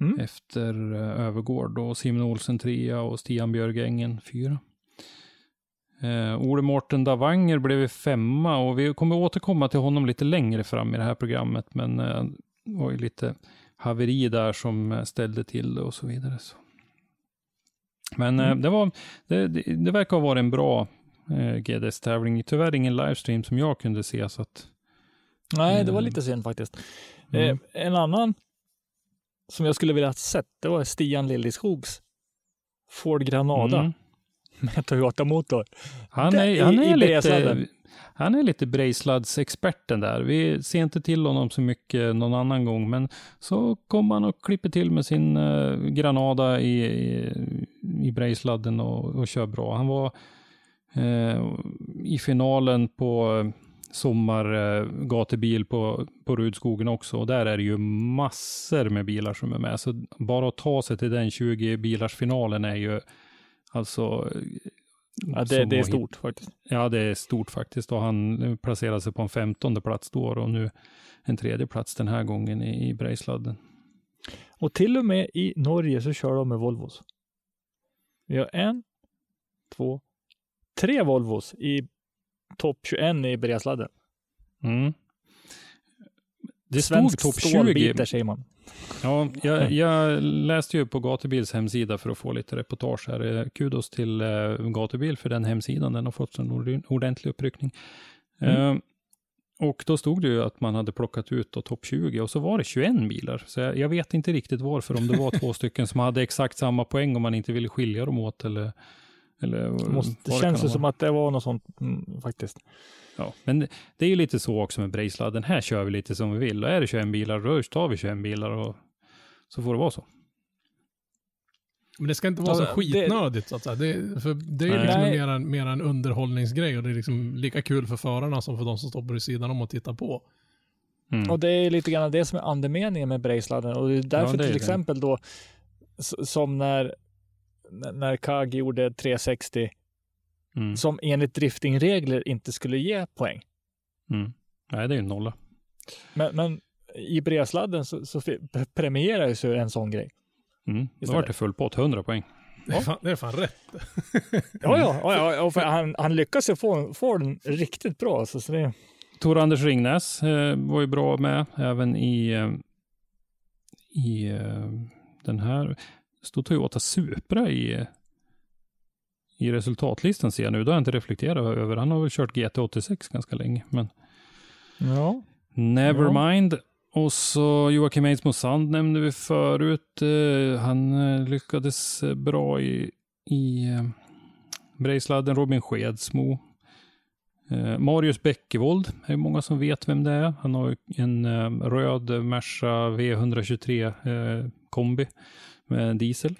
Mm. efter eh, Övergård och Simon Olsen trea och Stian Björgängen fyra. Eh, Ole Mårten Davanger blev femma och vi kommer återkomma till honom lite längre fram i det här programmet. Men eh, det var ju lite haveri där som eh, ställde till det och så vidare. Så. Men eh, Mm. det, var, det, det, det verkar ha varit en bra eh, GDS-tävling. Tyvärr ingen livestream som jag kunde se. Så att, Nej, det var Mm. lite synd faktiskt. Mm. Eh, en annan som jag skulle vilja ha sett, det var Stian Liljeskogs Ford Granada Mm. med Toyota-motor. Han är, han i- är lite, han är lite Brejslads-experten där. Vi ser inte till honom så mycket någon annan gång, men så kommer han och klipper till med sin eh, Granada i, i, i Brejsladden och, och kör bra. Han var eh, i finalen på sommargatubil på, på Rudskogen också. Och där är det ju massor med bilar som är med. Så bara att ta sig till den 20 bilars finalen är ju alltså Ja, det, det är stort faktiskt. Ja, det är stort faktiskt. Och han placerade sig på en femtonde plats då och nu en tredje plats den här gången i, i Brejsladden. Och till och med i Norge så kör de med Volvos. Vi har en, två, tre Volvos i topp 21 i Brejsladden. Mm. Det stod topp 20. stålbitar säger man. Ja, jag, jag läste ju på Gatubils hemsida för att få lite reportage här. Eh, Kudos till eh, Gatubil för den hemsidan. Den har fått en ord- ordentlig uppryckning. Mm. Eh, och då stod det ju att man hade plockat ut topp 20 och så var det 21 bilar. Så jag, jag vet inte riktigt varför, om det var två stycken som hade exakt samma poäng om man inte ville skilja dem åt eller... eller Det, måste, det känns ju som att det var något sånt mm, faktiskt. Ja, men det- det är ju lite så också med Brejsladden. Här kör vi lite som vi vill. Och är det 21 bilar, då tar vi 21 bilar och så får det vara så. Men det ska inte vara så Ja, det- skitnödigt så att säga. Det, för det är liksom Nej. mer en, mer en underhållningsgrej och det är liksom lika kul för förarna som för de som står på sidan om och tittar på. Mm. Och det är lite grann det som är andemeningen med Brejsladden. Och det är därför det är till det. exempel då, som när, när- Kag gjorde 360, Mm. som enligt driftingregler inte skulle ge poäng. Mm. Nej, det är ju nolla. Men, men i Brejsladden så, så premieras ju en sån grej. Mm. Då var det full pott, 100 poäng. Det är fan, det är fan rätt. Ja, ja, ja, ja och för han, han lyckas ju få, få den riktigt bra. Så, så det, Tor Anders Ringnäs eh, var ju bra med även i, eh, i eh, den här. Stod Toyota Supra i, i resultatlistan ser jag nu. Det har jag inte reflekterat över. Han har väl kört GT86 ganska länge. Men ja. nevermind. Och så Joakim Eidsmo Sand nämnde vi förut. Eh, han eh, lyckades eh, bra i, i Brejsladden. Robin Skedsmo. Marius Bäckevold är det många som vet vem det är. Han har en röd Merca V123 eh, kombi med diesel.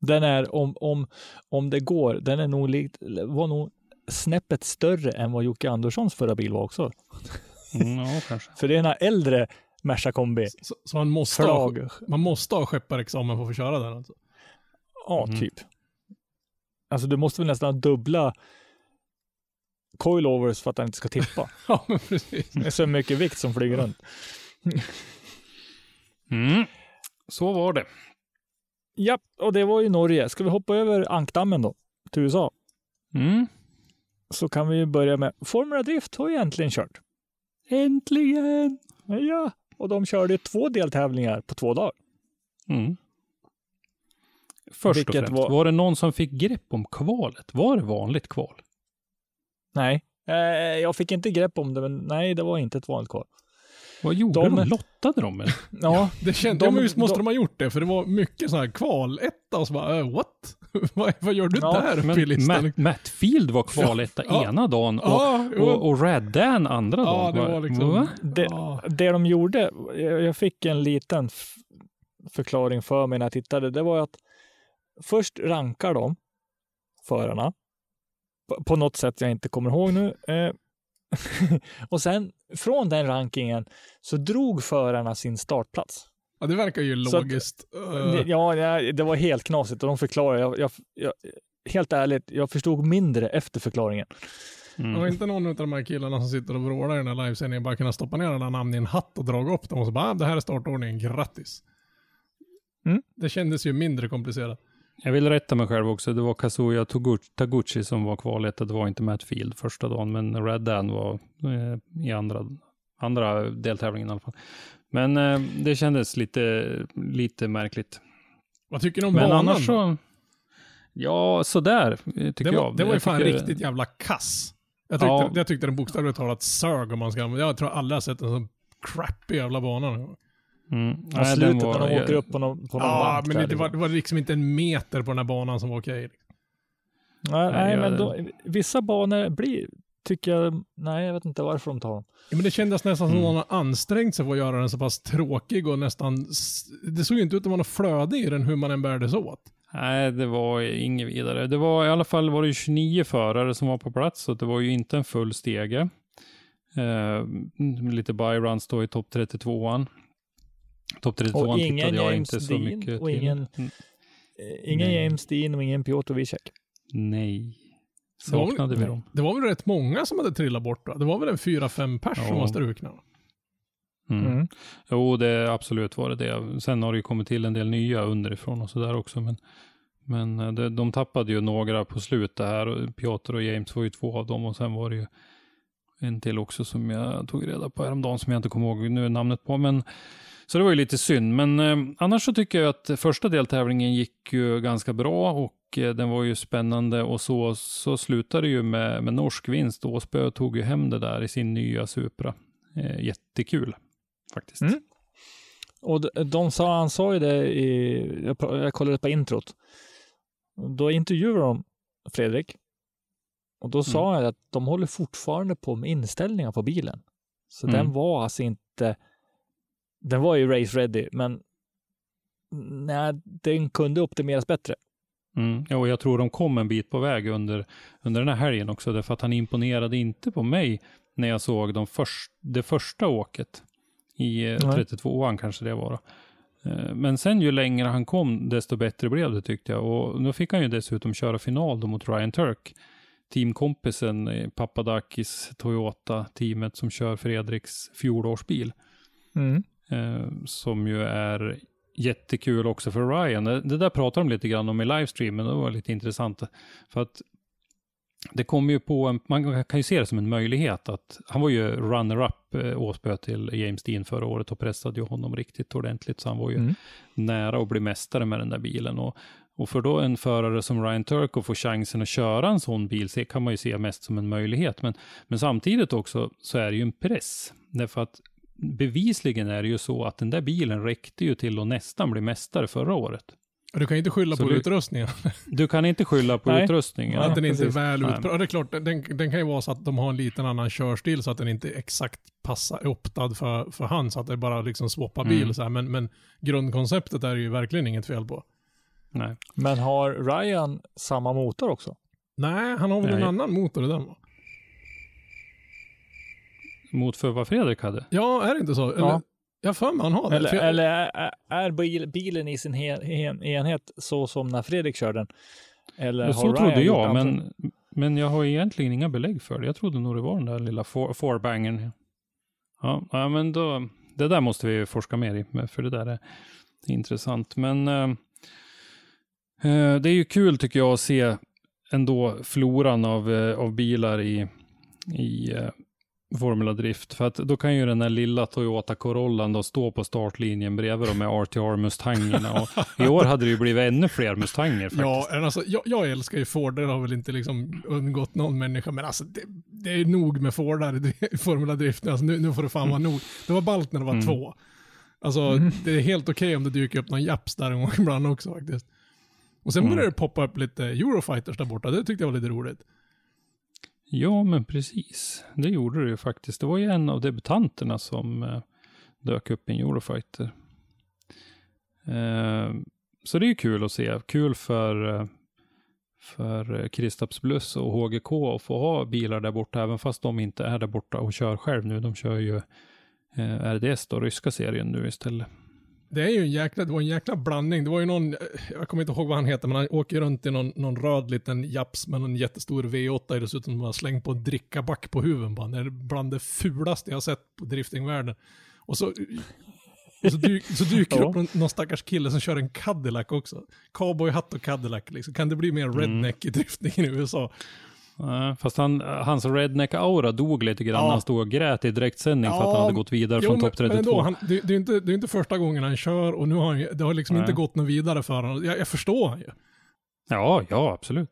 Den är, om, om, om det går, den är nog likt, var nog snäppet större än vad Jocke Anderssons förra bil var också. Mm, ja, kanske. För det är en äldre Merca kombi. Så, så man, måste ha, man måste ha skepparexamen för att få köra den alltså? Ja, Mm. typ. Alltså du måste väl nästan dubbla coilovers för att den inte ska tippa. Ja, men precis. Det är så mycket vikt som flyger runt. Så var det. Ja, och det var ju Norge. Ska vi hoppa över ankdammen då till USA? Mm. Så kan vi ju börja med Formula Drift har ju äntligen kört. Äntligen! Ja, och de körde två deltävlingar på två dagar. Mm. Först Vilket och främst, var- var... det någon som fick grepp om kvalet? Var det vanligt kval? Nej, eh, jag fick inte grepp om det, men nej, det var inte ett vanligt kval. Vad gjorde De- de? Lottade de? Eller? Ja, Det kände, De- ja, men visst måste de- de ha gjort det, för det var mycket så här kvaletta och så bara, äh, what? vad, vad gör du Ja, där uppe i Men listan? Matt, Matt Field var kvaletta Ja. ena dagen och, Ja, och, och Rad Dan andra Ja, dagen. det var liksom... Det, det de gjorde, jag jag fick en liten förklaring för mig när jag tittade, det var att först rankar de förarna på, på något sätt jag inte kommer ihåg nu. Eh, och sen från den rankingen så drog förarna sin startplats. ja, det verkar ju att- logiskt. Uh, Ja, det, det var helt knasigt och de förklarade. Jag, jag, jag, helt ärligt, jag förstod mindre efter förklaringen. Mm. Har inte någon av de här killarna som sitter och vrålar i den här livesändningen bara kunnat stoppa ner alla namn i en hatt och dra upp dem och så bara, ah, det här är startordningen, grattis. Mm. Det kändes ju mindre komplicerat. Jag vill rätta mig själv också. Det var Kazuya Taguchi som var kvaletta. Det var inte Matt Field första dagen, men Red Dan var eh, i andra, andra deltävlingen i alla fall. Men eh, det kändes lite, lite märkligt. Vad tycker ni om Men banan? annars så... Ja, sådär eh, tycker det var, jag. det var ju fan tycker- riktigt jävla kass. Jag tyckte, Ja. jag tyckte den bokstavligt talat sög om man ska. Jag tror alla har sett en sån crappy jävla bana. Mm. Nej, slutet var- när de åker upp på någon, på någon Ja, bank men där, det, det, var, liksom. det var liksom inte en meter på den här banan som var okej. Nej, nej jag- men då, vissa banor blir, tycker jag, nej jag vet inte varför de tar dem. Ja, men det kändes nästan som Mm. någon har ansträngt sig för att göra den så pass tråkig och nästan... Det såg ju inte ut att vara något flöde i den hur man än bärdes åt. Nej, det var inget vidare. Det var i alla fall var det ju 29 förare som var på plats, så det var ju inte en full stege. Eh, lite byruns då i topp 32an. Topp 32an Och ingen tittade jag James inte så Dean mycket och till. ingen- Mm, Eh, Ingen Nej. James Dean och ingen Piotr Wiesek. Nej. Det var väl- Saknade vi dem. Det var väl rätt många som hade trillat bort då? Det var väl en fyra, fem pers som Ja. var strukna? Mm. Mm. Jo, det absolut var det det. Sen har det ju kommit till en del nya underifrån och sådär också. Men, men eh, det, de tappade ju några på slutet här. och Piotr och James var ju två av dem och sen var det ju en till också som jag tog reda på häromdagen som jag inte kommer ihåg nu namnet på. Men, så det var ju lite synd. Men eh, annars så tycker jag att första deltävlingen gick ju ganska bra och eh, den var ju spännande och så, så slutade det ju med, med norsk vinst. Åsbö tog ju hem det där i sin nya Supra. Eh, jättekul faktiskt. Mm. Och de, de sa, han sa ju det i, jag, jag kollade på introt. Då intervjuade de Fredrik. Och då sa Mm. jag att de håller fortfarande på med inställningar på bilen. Så Mm. den var alltså inte, den var ju race ready, men nej, den kunde optimeras bättre. Mm. Ja, och jag tror de kom en bit på väg under, under den här helgen också, därför att han imponerade inte på mig när jag såg de först, det första åket i eh, Nej. 32an kanske det var. Då. Eh, Men sen ju längre han kom, desto bättre blev det tyckte jag. Och då fick han ju dessutom köra final då mot Ryan Turk. Teamkompisen eh, Papadakis Toyota-teamet som kör Fredriks fjolårsbil. Mm. Eh, som ju är jättekul också för Ryan. Det, där pratar de lite grann om i livestreamen och det var lite intressant. För att det kommer ju på en, man kan ju se det som en möjlighet att han var ju runner-up eh, Åsbö till James Dean förra året och pressade ju honom riktigt ordentligt så han var ju Mm. nära att bli mästare med den där bilen och, och för då en förare som Ryan Turk att få chansen att köra en sån bil så kan man ju se mest som en möjlighet men, men samtidigt också så är det ju en press därför att bevisligen är det ju så att den där bilen räckte ju till att nästan bli mästare förra året. Du kan inte skylla Så på du- utrustningen. Du kan inte skylla på Nej. utrustningen. att den inte är väl utprövad. Det är klart, den, den kan ju vara så att de har en liten annan körstil så att den inte exakt passar upptad för, för han så att det bara liksom swappar bil Mm. så här. Men, men grundkonceptet är ju verkligen inget fel på. Nej. Men har Ryan samma motor också? Nej, han har väl en Nej. annan motor i den va? Mot för vad Fredrik hade. Ja, är det inte så? Eller, Ja. Jag för mig han har det. Eller, jag- eller är, är bil, bilen i sin he, en, enhet så som när Fredrik körde den? Eller så Ryan trodde jag, men, men jag har egentligen inga belägg för det. Jag trodde nog det var den där lilla four- fourbangern. Ja, ja, men då, det där måste vi forska mer i, men för det där är intressant. Men eh, eh, det är ju kul tycker jag att se ändå floran av, eh, av bilar i, i eh, Formula Drift. För att då kan ju den där lilla Toyota Corollan då stå på startlinjen bredvid de med RTR Mustangerna. Och I år hade det ju blivit ännu fler Mustanger faktiskt. Ja, alltså, jag, jag älskar ju Ford, det har väl inte liksom undgått någon människa, men alltså det, det är nog med Fordar i Formula Drift. Alltså, nu, nu får det fan vara nog. Det var ballt när det var Mm. två. Alltså det är helt okej om det dyker upp någon Japs där en gång ibland också faktiskt. Och sen Mm. började det poppa upp lite Eurofighters där borta, det tyckte jag var lite roligt. Ja, men precis. Det gjorde det ju faktiskt. Det var ju en av debutanterna som eh, dök upp i en Eurofighter. Eh, så det är ju kul att se. Kul för, eh, för eh, Kristaps Bluss och HGK att få ha bilar där borta, även fast de inte är där borta och kör själv nu. De kör ju eh, RDS då, ryska serien nu istället. Det är ju en jäkla, det var en jäkla blandning. Det var ju någon, jag kommer inte ihåg vad han heter, men han åker runt i någon, någon röd liten Japs med en jättestor V8 i dessutom. som har slängt på en drickaback på huven på honom. Det är bland det fulaste jag har sett på driftingvärlden. Och så, och så, dyk, så dyker det Ja. upp någon, någon stackars kille som kör en Cadillac också. Cowboyhatt och Cadillac liksom. Kan det bli mer redneck i driftningen i USA? Fast han, hans redneck-aura dog lite grann Ja. han stod och grät i direktsändning för att Ja, han hade gått vidare från men, topp 32. men ändå, han, det, det, är inte, det är inte första gången han kör och nu har han, det har liksom Nej. inte gått något vidare för honom. Jag, jag förstår han ju. Ja, ja, absolut.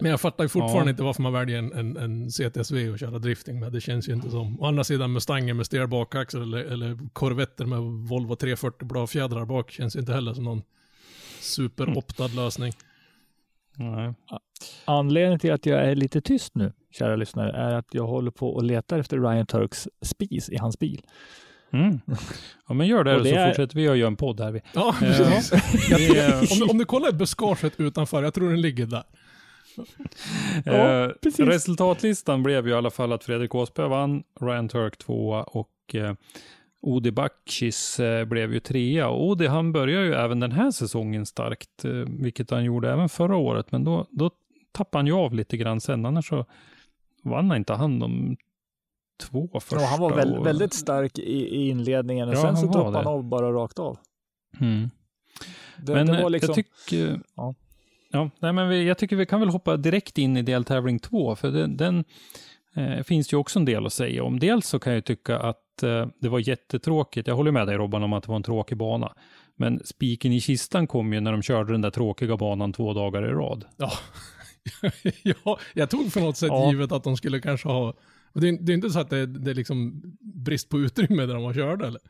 Men jag fattar ju fortfarande Ja. inte varför man väljer en, en, en CTSV och köra drifting med. Det känns ju inte som. Å andra sidan Mustanger med stel bakaxel eller, eller Corvetter med Volvo 340 bladfjädrar bak känns ju inte heller som någon superoptad lösning. Nej. Anledningen till att jag är lite tyst nu, kära lyssnare, är att jag håller på och letar efter Ryan Turks spis i hans bil. Mm. Ja, men gör det, Och det så är- fortsätter vi att göra en podd här. Vi. Ja, Eh, precis. vi, eh, om, du, om du kollar buskaget utanför, jag tror den ligger där. Ja, eh, resultatlistan blev ju i alla fall att Fredrik Åsberg vann, Ryan Turk tvåa och eh, Odi Bakcis eh, blev ju trea. Och Odi han börjar ju även den här säsongen starkt, eh, vilket han gjorde även förra året. Men då, då tappade han ju av lite grann sen, annars så vann han inte han de två första. Ja, han var väl, och- väldigt stark i, i inledningen och Ja, sen så det. han av bara rakt av. Mm. Det, men det eh, liksom, jag tycker... Ja. Ja, nej, men vi, jag tycker vi kan väl hoppa direkt in i deltävling två, för den, den eh, finns ju också en del att säga om. Dels så kan jag tycka att eh, det var jättetråkigt. Jag håller med dig Robban om att det var en tråkig bana. Men spiken i kistan kom ju när de körde den där tråkiga banan två dagar i rad. Ja. ja, jag tog för något sätt Ja. givet att de skulle kanske ha... Det är, det är inte så att det, det är liksom brist på utrymme där de körde eller?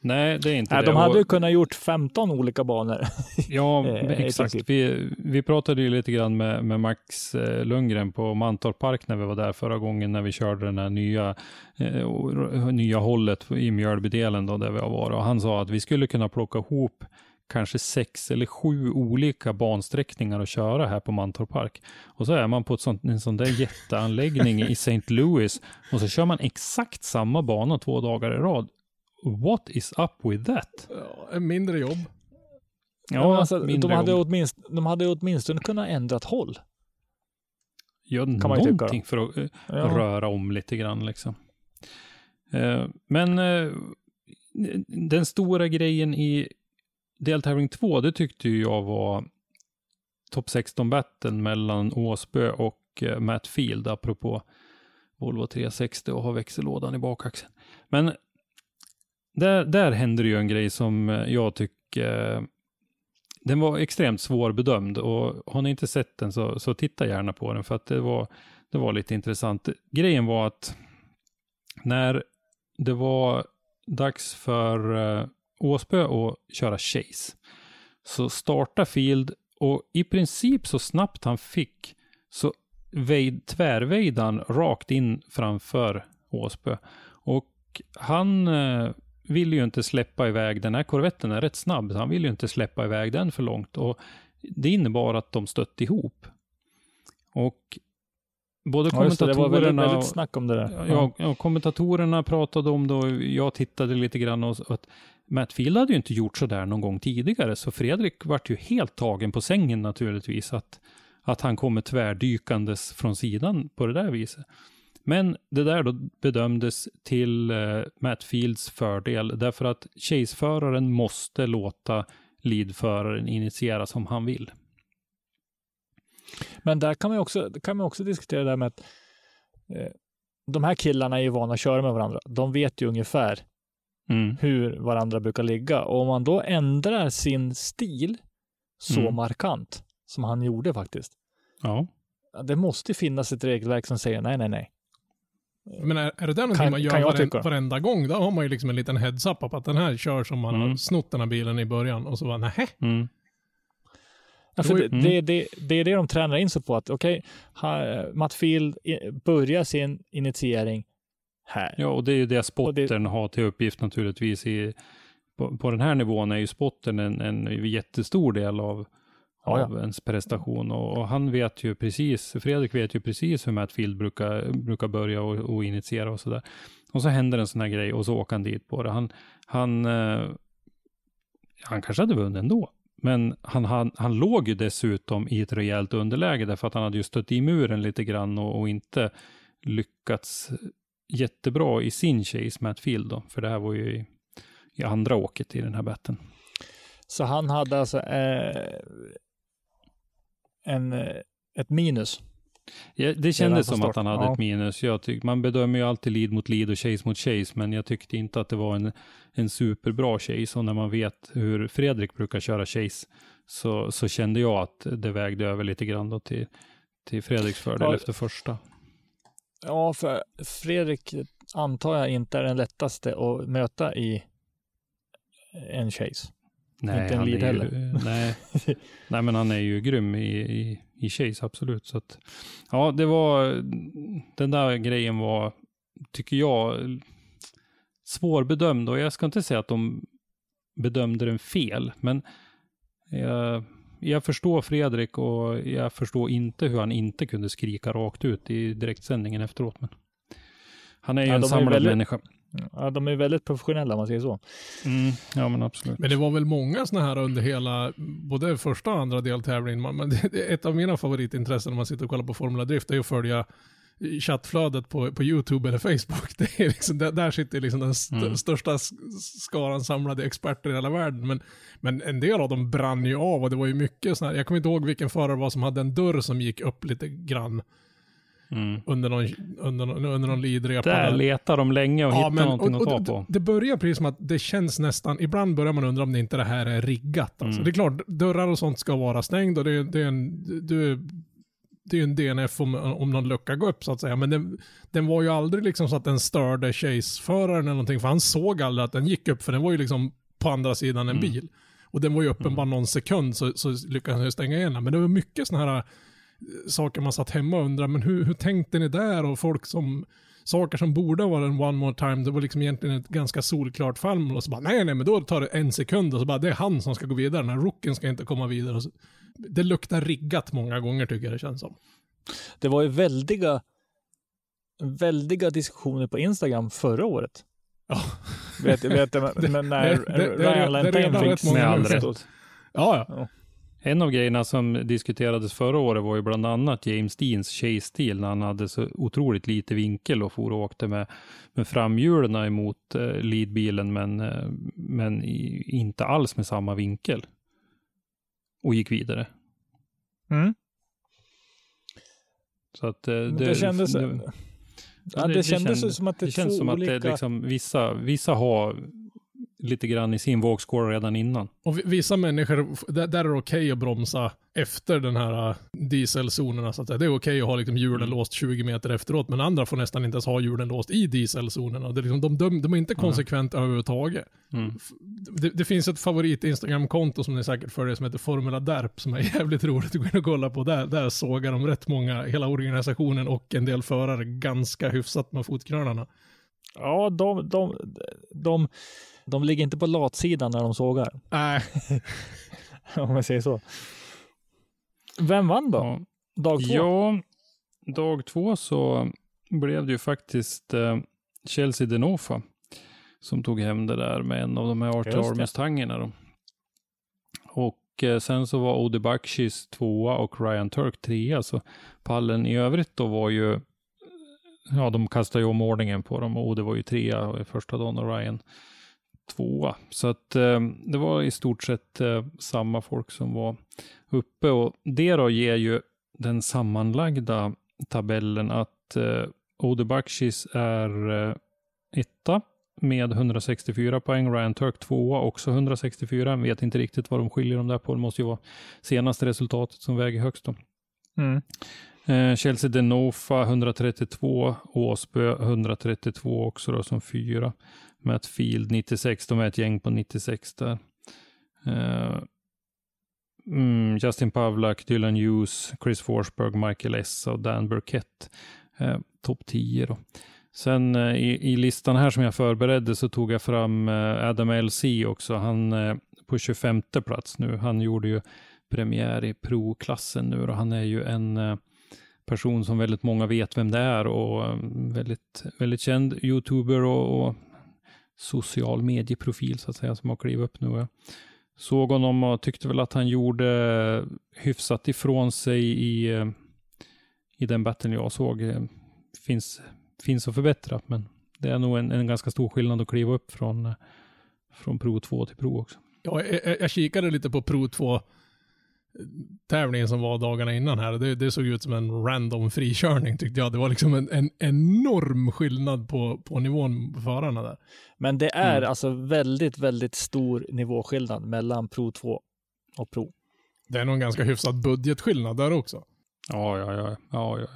Nej, det är inte nej, det. de hade ju kunnat gjort 15 olika banor. Ja, Eh, exakt. Vi, vi pratade ju lite grann med, med Max eh, Lundgren på Mantorp Park när vi var där förra gången när vi körde den här nya, eh, nya hållet i Mjölbydelen då där vi har varit. Och han sa att vi skulle kunna plocka ihop kanske sex eller sju olika bansträckningar att köra här på Mantorp Park. Och så är man på ett sånt, en sån där jätteanläggning i St. Louis och så kör man exakt samma bana två dagar i rad. What is up with that? Ja, mindre jobb. Ja, alltså, mindre de, hade jobb. åtminstone, de hade åtminstone kunnat ändrat håll. Gör kan man ju tycka någonting för att eh, Ja. röra om lite grann liksom. Eh, men eh, den stora grejen i deltävling två, det tyckte ju jag var topp 16 batten mellan Åsbö och eh, Matt Field, apropå Volvo 360 och ha växellådan i bakaxeln. Men där, där hände det ju en grej som eh, jag tycker eh, den var extremt svårbedömd och har ni inte sett den så, så titta gärna på den för att det var, det var lite intressant. Grejen var att när det var dags för Åsbö att köra Chase så startade Field och i princip så snabbt han fick så väjd, tvärväjde han rakt in framför Åsbö. Och han eh, vill ju inte släppa iväg, den här korvetten är rätt snabb, så han vill ju inte släppa iväg den för långt. Och det innebar att de stötte ihop. Och både Ja, just det, det var kommentatorerna... väldigt, väldigt snack om det där. Ja, ja, kommentatorerna pratade om det och jag tittade lite grann och att Matt Field hade ju inte gjort så där någon gång tidigare, så Fredrik vart ju helt tagen på sängen naturligtvis, att, att han kommer tvärdykandes från sidan på det där viset. Men det där då bedömdes till eh, Matt Fields fördel, därför att chaseföraren måste låta leadföraren initiera som han vill. Men där kan man också, kan man också diskutera det där med att eh, de här killarna är ju vana att köra med varandra. De vet ju ungefär Mm. hur varandra brukar ligga. Och om man då ändrar sin stil så Mm. markant som han gjorde faktiskt. Ja. Det måste finnas ett regelverk som säger nej, nej, nej. Men är, är det där någonting Kan- man gör kan jag varen, tycka. varenda gång, då har man ju liksom en liten heads-up på att den här kör som man har Mm. snott den här bilen i början och så bara nähä. Mm. Ja, för det, Mm. det, det, det är det de tränar in sig på. att Okej, okay, Matt Field börjar sin initiering här. Ja, och det är ju det Och det- spottern har till uppgift naturligtvis. I, på, på den här nivån är ju spottern en, en jättestor del av, Ja, ja. av ens prestation. Och, och han vet ju precis, Fredrik vet ju precis hur Matt Field brukar, brukar börja och, och initiera och sådär. Och så händer en sån här grej och så åker han dit på det. Han, han, eh, han kanske hade vunnit ändå. Men han, han, han låg ju dessutom i ett rejält underläge därför att han hade ju stött i muren lite grann och, och inte lyckats jättebra i sin chase, Matt Field då. För det här var ju i, i andra åket i den här batten. Så han hade alltså eh, en, eh, ett minus. Ja, det kändes som att han hade Ja. ett minus. Jag tyck, man bedömer ju alltid lead mot lead och chase mot chase, men jag tyckte inte att det var en, en superbra chase. Och när man vet hur Fredrik brukar köra chase, så, så kände jag att det vägde över lite grann till, till Fredriks fördel Ja. efter första. Ja, för Fredrik antar jag inte är den lättaste att möta i en chase. Nej, Inte en lead ju, heller. nej. nej, men han är ju grym i, i, i chase, absolut. Så att, ja, det var, den där grejen var, tycker jag, svårbedömd. Och jag ska inte säga att de bedömde den fel, men jag, jag förstår Fredrik och jag förstår inte hur han inte kunde skrika rakt ut i direktsändningen efteråt. Men han är ju Ja, en de är samlad väldigt- människa. Ja, de är väldigt professionella om man säger så. Mm, ja, men absolut. Men det var väl många sådana här under hela, både första och andra deltävlingen. Men det ett av mina favoritintressen när man sitter och kollar på Formula Drift är att följa chattflödet på, på YouTube eller Facebook. Det är liksom, där, där sitter liksom den st Mm. största skaran samlade experter i hela världen. Men, men en del av dem brann ju av och det var ju mycket sådana här, jag kommer inte ihåg vilken förare var som hade en dörr som gick upp lite grann Mm. under någon, under, någon- under någon lidrepa. Där letar de länge och hittar någonting och, att ta och, på. Det, det börjar precis som att det känns nästan, ibland börjar man undra om det inte det här är riggat. Alltså. Mm. Det är klart, dörrar och sånt ska vara stängd och det, det är en, det, det är en DNF om, om någon lucka går upp så att säga. Men den, den var ju aldrig liksom så att den störde chaseföraren eller någonting, för han såg aldrig att den gick upp, för den var ju liksom på andra sidan en Mm. bil. Och den var ju öppen bara någon sekund så, så lyckades han ju stänga igen den. Men det var mycket sådana här eh, saker man satt hemma och undrade, men hur, hur tänkte ni där? Och folk som, saker som borde vara en one more time, det var liksom egentligen ett ganska solklart fall. Och så bara, nej, nej, men då tar det en sekund och så bara, det är han som ska gå vidare, den här rocken ska inte komma vidare. Och så, det luktar riggat många gånger tycker jag det känns som. Det var ju väldiga, väldiga diskussioner på Instagram förra året. Ja, Vet, vet, men när det- det- det Ryan det är Lantain fick Med all rätt. ja. ja. En av grejerna som diskuterades förra året var ju bland annat James Deans chase-stil när han hade så otroligt lite vinkel och for och åkte med, med framhjulen emot eh, leadbilen men, eh, men i, inte alls med samma vinkel. Och gick vidare. Mm. Så att eh, Det, det kändes, det- ja, det, kändes kände- som att det, det känns som att olika... det liksom, vissa, vissa har lite grann i sin vågskål redan innan. Och vi- vissa människor, där, där är det okej att bromsa efter den här äh, dieselzonerna. Så att säga. det är okej att ha liksom hjulen Mm. låst 20 meter efteråt, men andra får nästan inte ens ha hjulen låst i dieselzonerna. Det är liksom, de, de, de är inte konsekvent överhuvudtaget. Mm. Det, det finns ett favorit Instagram-konto som ni säkert följer som heter Formula Derp som är jävligt roligt att gå in och kolla på. Där, där sågar de rätt många, hela organisationen och en del förare ganska hyfsat med fotknölarna. Ja, de, de, de, de ligger inte på latsidan när de sågar, Nej, om jag säger så. Vem vann då? Ja. Dag två? Ja, dag två så blev det ju faktiskt eh, Chelsea Denofa som tog hem det där med en av de här. RTR-mustangerna. Då. Och eh, sen så var Odi Bakshis tvåa och Ryan Turk trea. Så pallen i övrigt då var ju, ja de kastade ju om ordningen på dem och Odi var ju trea i första dagen och Ryan tvåa. Så att eh, det var i stort sett eh, samma folk som var uppe och det då ger ju den sammanlagda tabellen att eh, Ode Bakshis är eh, etta med 164 poäng. Ryan Turk tvåa, också 164. Jag vet inte riktigt vad de skiljer dem där på. Det måste ju vara senaste resultatet som väger högst. Då. Mm. Eh, Chelsea Denofa 132, Åsbö 132 också då som fyra. Matt Field 96, de är ett gäng på 96 där. Uh, mm, Justin Pavlak, Dylan Hughes, Chris Forsberg, Michael Essa och Dan Burkett. Uh, Topp 10 då. Sen uh, i, i listan här som jag förberedde så tog jag fram Adam LC också. Han eh, på 25 plats nu. Han gjorde ju premiär i pro-klassen nu och han är ju en person som väldigt många vet vem det är och väldigt, väldigt känd youtuber och, och social medieprofil så att säga som har klivit upp nu. Jag såg honom och tyckte väl att han gjorde hyfsat ifrån sig i, eh, i den battlen jag såg. Eh, finns, finns att förbättra, men det är nog en, en ganska stor skillnad att kliva upp från, eh, från Pro 2 till Pro också. Ja, jag, jag- jag kikade lite på Pro 2 tävlingen som var dagarna innan här. Det, det såg ut som en random frikörning tyckte jag. Det var liksom en, en enorm skillnad på, på nivån på förarna där. Men det är Mm. alltså väldigt, väldigt stor nivåskillnad mellan Pro 2 och Pro. Det är nog en ganska hyfsad budgetskillnad där också. Ja, ja, ja. ja, ja.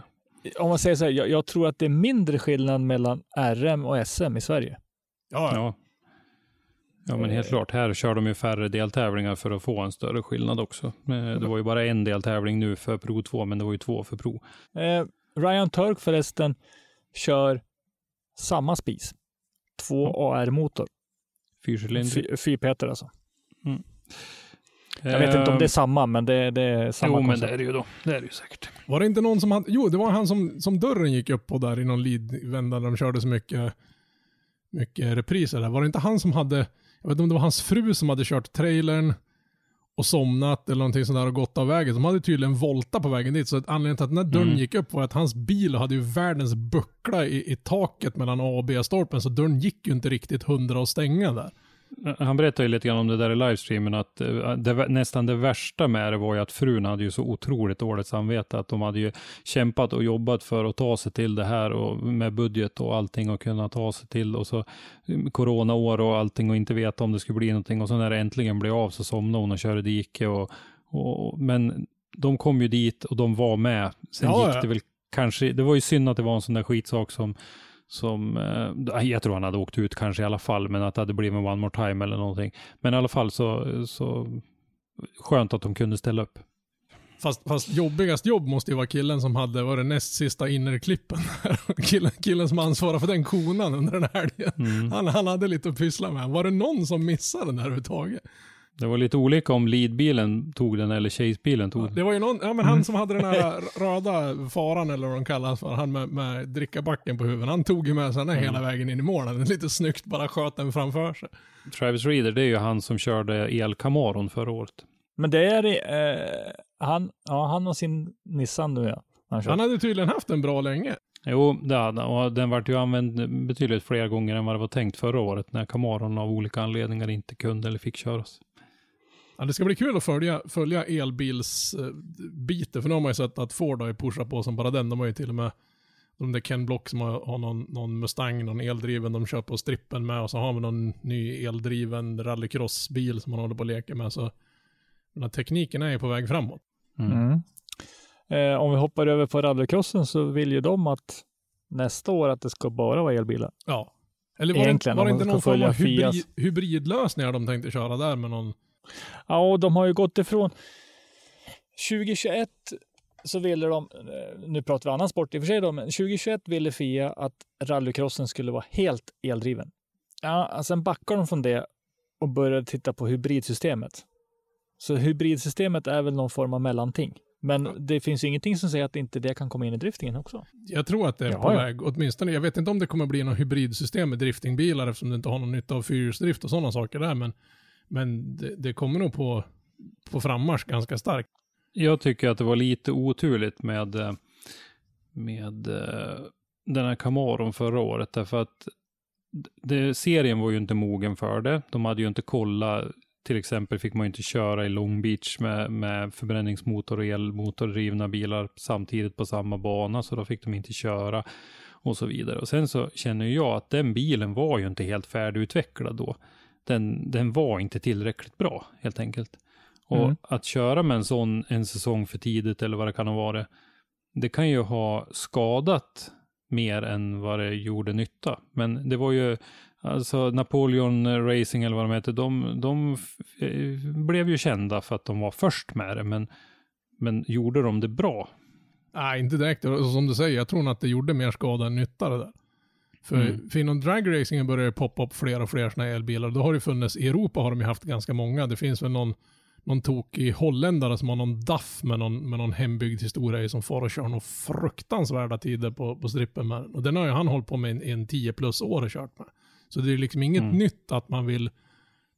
Om man säger så här, jag, jag tror att det är mindre skillnad mellan RM och SM i Sverige. Ja, Ja. Ja, men helt klart. Här kör de ju färre deltävlingar för att få en större skillnad också. Eh, Det var ju bara en deltävling nu för Pro 2, men det var ju två för Pro. Eh, Ryan Turk förresten kör samma spis. Två AR-motor. Fyrcylindrig. Fy- Fyrpeter alltså. Mm. Jag vet inte om det är Eh, samma, men det, det är samma Jo, men koncept. det är det ju då. Det är det ju säkert. Var det inte någon som hade, jo det var han som, som dörren gick upp på där i någon lead-vända de körde så mycket, mycket repriser där. Var det inte han som hade, jag vet inte om det var hans fru som hade kört trailern och somnat eller någonting sånt där och gått av vägen. De hade tydligen volta på vägen dit. Så att anledningen till att den här dörren Mm. gick upp var att hans bil hade ju världens buckla i, i taket mellan A och B-stolpen. Så dörren gick ju inte riktigt hundra att stänga där. Han berättade ju lite grann om det där i livestreamen, att eh, det, nästan det värsta med det var ju att frun hade ju så otroligt dåligt samvete, att de hade ju kämpat och jobbat för att ta sig till det här och med budget och allting och kunna ta sig till och så mm, coronaår och allting och inte veta om det skulle bli någonting och så när det äntligen blev av så somnade hon och körde dike och, och men de kom ju dit och de var med. Sen Ja, gick det väl kanske, det var ju synd att det var en sån där skitsak som som, eh, jag tror han hade åkt ut kanske i alla fall, men att det hade blivit en one more time eller någonting. Men i alla fall så, så skönt att de kunde ställa upp. Fast, fast jobbigast jobb måste ju vara killen som hade, var det näst sista innerklippen? killen, killen som ansvarar för den konan under den här helgen. Mm. Han, han hade lite att pyssla med. Var det någon som missade den här överhuvudtaget? Det var lite olika om leadbilen tog den eller chase-bilen tog den. Det var ju någon, ja men han som hade den här röda faran eller vad de kallas för, han med, med drickabacken på huvudet. Han tog ju med sig den här hela vägen in i mål. Han Lite snyggt bara sköt den framför sig. Travis Reader, det är ju han som körde el-Camaron förra året. Men det är eh, han, ja, han och sin Nissan nu ja. Han. Han hade tydligen haft den bra länge. Jo, det hade han. Och den vart ju använd betydligt fler gånger än vad det var tänkt förra året när Camaron av olika anledningar inte kunde eller fick köras. Ja, det ska bli kul att följa, följa elbilsbiten, för nu har man ju sett att Ford har ju pushat på som bara den. De har ju till och med de där Ken Block som har, har någon, någon Mustang, någon eldriven, de kör på strippen med och så har vi någon ny eldriven rallycrossbil som man håller på att leka med. Så den här tekniken är ju på väg framåt. Mm. Mm. Eh, om vi hoppar över på rallycrossen så vill ju de att nästa år att det ska bara vara elbilar. Ja. Eller var Egentligen, det, var det inte någon form av följa hybrid, hybridlösningar de tänkte köra där med någon... Ja, och de har ju gått ifrån 2021 så ville de, eh, nu pratar vi annan sport i och för sig då, men 2021 ville FIA att rallycrossen skulle vara helt eldriven. Ja, sen backade de från det och började titta på hybridsystemet. Så hybridsystemet är väl någon form av mellanting. Men det finns ju ingenting som säger att inte det kan komma in i driftingen också. Jag tror att det är Ja, på ja. väg, åtminstone. Jag vet inte om det kommer bli något hybridsystem med driftingbilar eftersom det inte har någon nytta av fyrhjulsdrift och sådana saker där. Men, men det, det kommer nog på, på frammarsch ganska starkt. Jag tycker att det var lite oturligt med, eh, med eh, den här Camaron förra året. Därför att det, serien var ju inte mogen för det. De hade ju inte kollat. Till exempel fick man ju inte köra i Long Beach med, med förbränningsmotor och elmotordrivna bilar samtidigt på samma bana. Så då fick de inte köra och så vidare. Och sen så känner jag att den bilen var ju inte helt färdigutvecklad då. Den, den var inte tillräckligt bra helt enkelt. Och Mm. att köra med en sån en säsong för tidigt eller vad det kan ha varit. Det kan ju ha skadat mer än vad det gjorde nytta. Men det var ju, alltså Napoleon Racing eller vad de heter, de, de eh, blev ju kända för att de var först med det. Men, men gjorde de det bra? Nej, inte direkt. Som du säger, jag tror nog att det gjorde mer skada än nytta det där. För, Mm. för inom dragracingen börjar det poppa upp fler och fler sådana elbilar. Då har det funnits, i Europa har de ju haft ganska många. Det finns väl någon, någon tokig holländare som har någon DAF med någon, med någon hembyggd historia i som far och kör några fruktansvärda tider på, på strippen med den. Och den har ju han hållit på med en, en 10 plus år och kört med. Så det är liksom inget Mm. nytt att man vill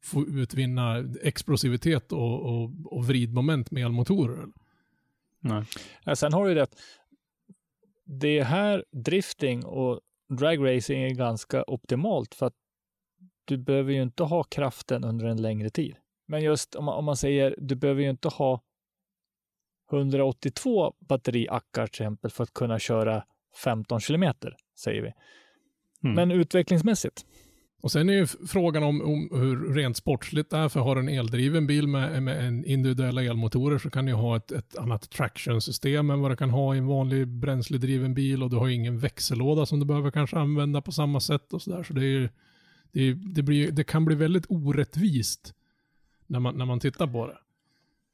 få utvinna explosivitet och, och, och vridmoment med elmotorer. Nej. Ja, sen har du ju rätt. Det här drifting och dragracing är ganska optimalt för att du behöver ju inte ha kraften under en längre tid. Men just om man, om man säger, du behöver ju inte ha 182 batteriackar till exempel för att kunna köra 15 kilometer, säger vi. Mm. Men utvecklingsmässigt, Och sen är ju frågan om, om hur rent sportsligt det är, för har du en eldriven bil med, med en individuella elmotorer så kan du ju ha ett, ett annat traction-system än vad du kan ha i en vanlig bränsledriven bil och du har ingen växellåda som du behöver kanske använda på samma sätt och sådär. Så det är det, det, blir, det kan bli väldigt orättvist när man, när man tittar på det.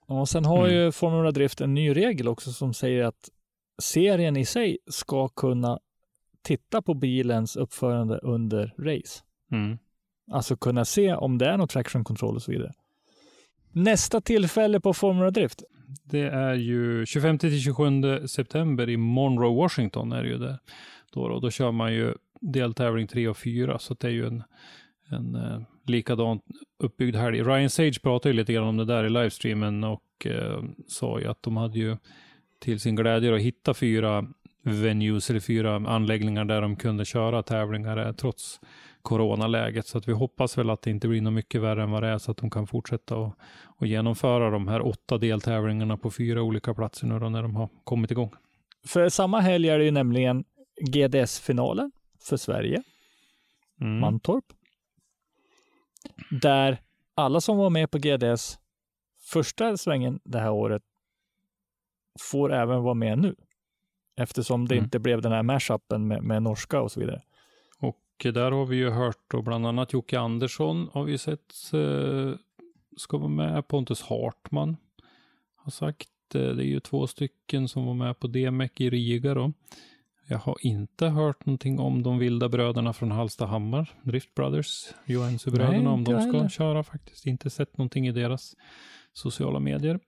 Och sen har Mm. ju Formula Drift en ny regel också som säger att serien i sig ska kunna titta på bilens uppförande under race. Mm. Alltså kunna se om det är något traction control och så vidare. Nästa tillfälle på Formula Drift. Det är ju 25 till 27 september i Monroe, Washington är det ju det. Då, då, då kör man ju deltävling 3 och 4, så det är ju en, en eh, likadant uppbyggd helg. Ryan Sage pratade ju lite grann om det där i livestreamen och eh, sa ju att de hade ju till sin glädje att hitta fyra venues eller fyra anläggningar där de kunde köra tävlingar eh, trots coronaläget. Så att vi hoppas väl att det inte blir något mycket värre än vad det är så att de kan fortsätta och, och genomföra de här åtta deltävlingarna på fyra olika platser nu då när de har kommit igång. För samma helg är det ju nämligen GDS-finalen för Sverige, Mm. Mantorp. Där alla som var med på GDS första svängen det här året får även vara med nu. Eftersom det Mm. inte blev den här mashupen med, med norska och så vidare. Och där har vi ju hört då bland annat Jocke Andersson har vi sett eh, ska vara med. Pontus Hartman har sagt. Eh, det är ju två stycken som var med på DMEC i Riga då. Jag har inte hört någonting om de vilda bröderna från Hallstahammar, Drift Brothers, Johansson-bröderna, om de ska heller. köra faktiskt. Inte sett någonting i deras sociala medier.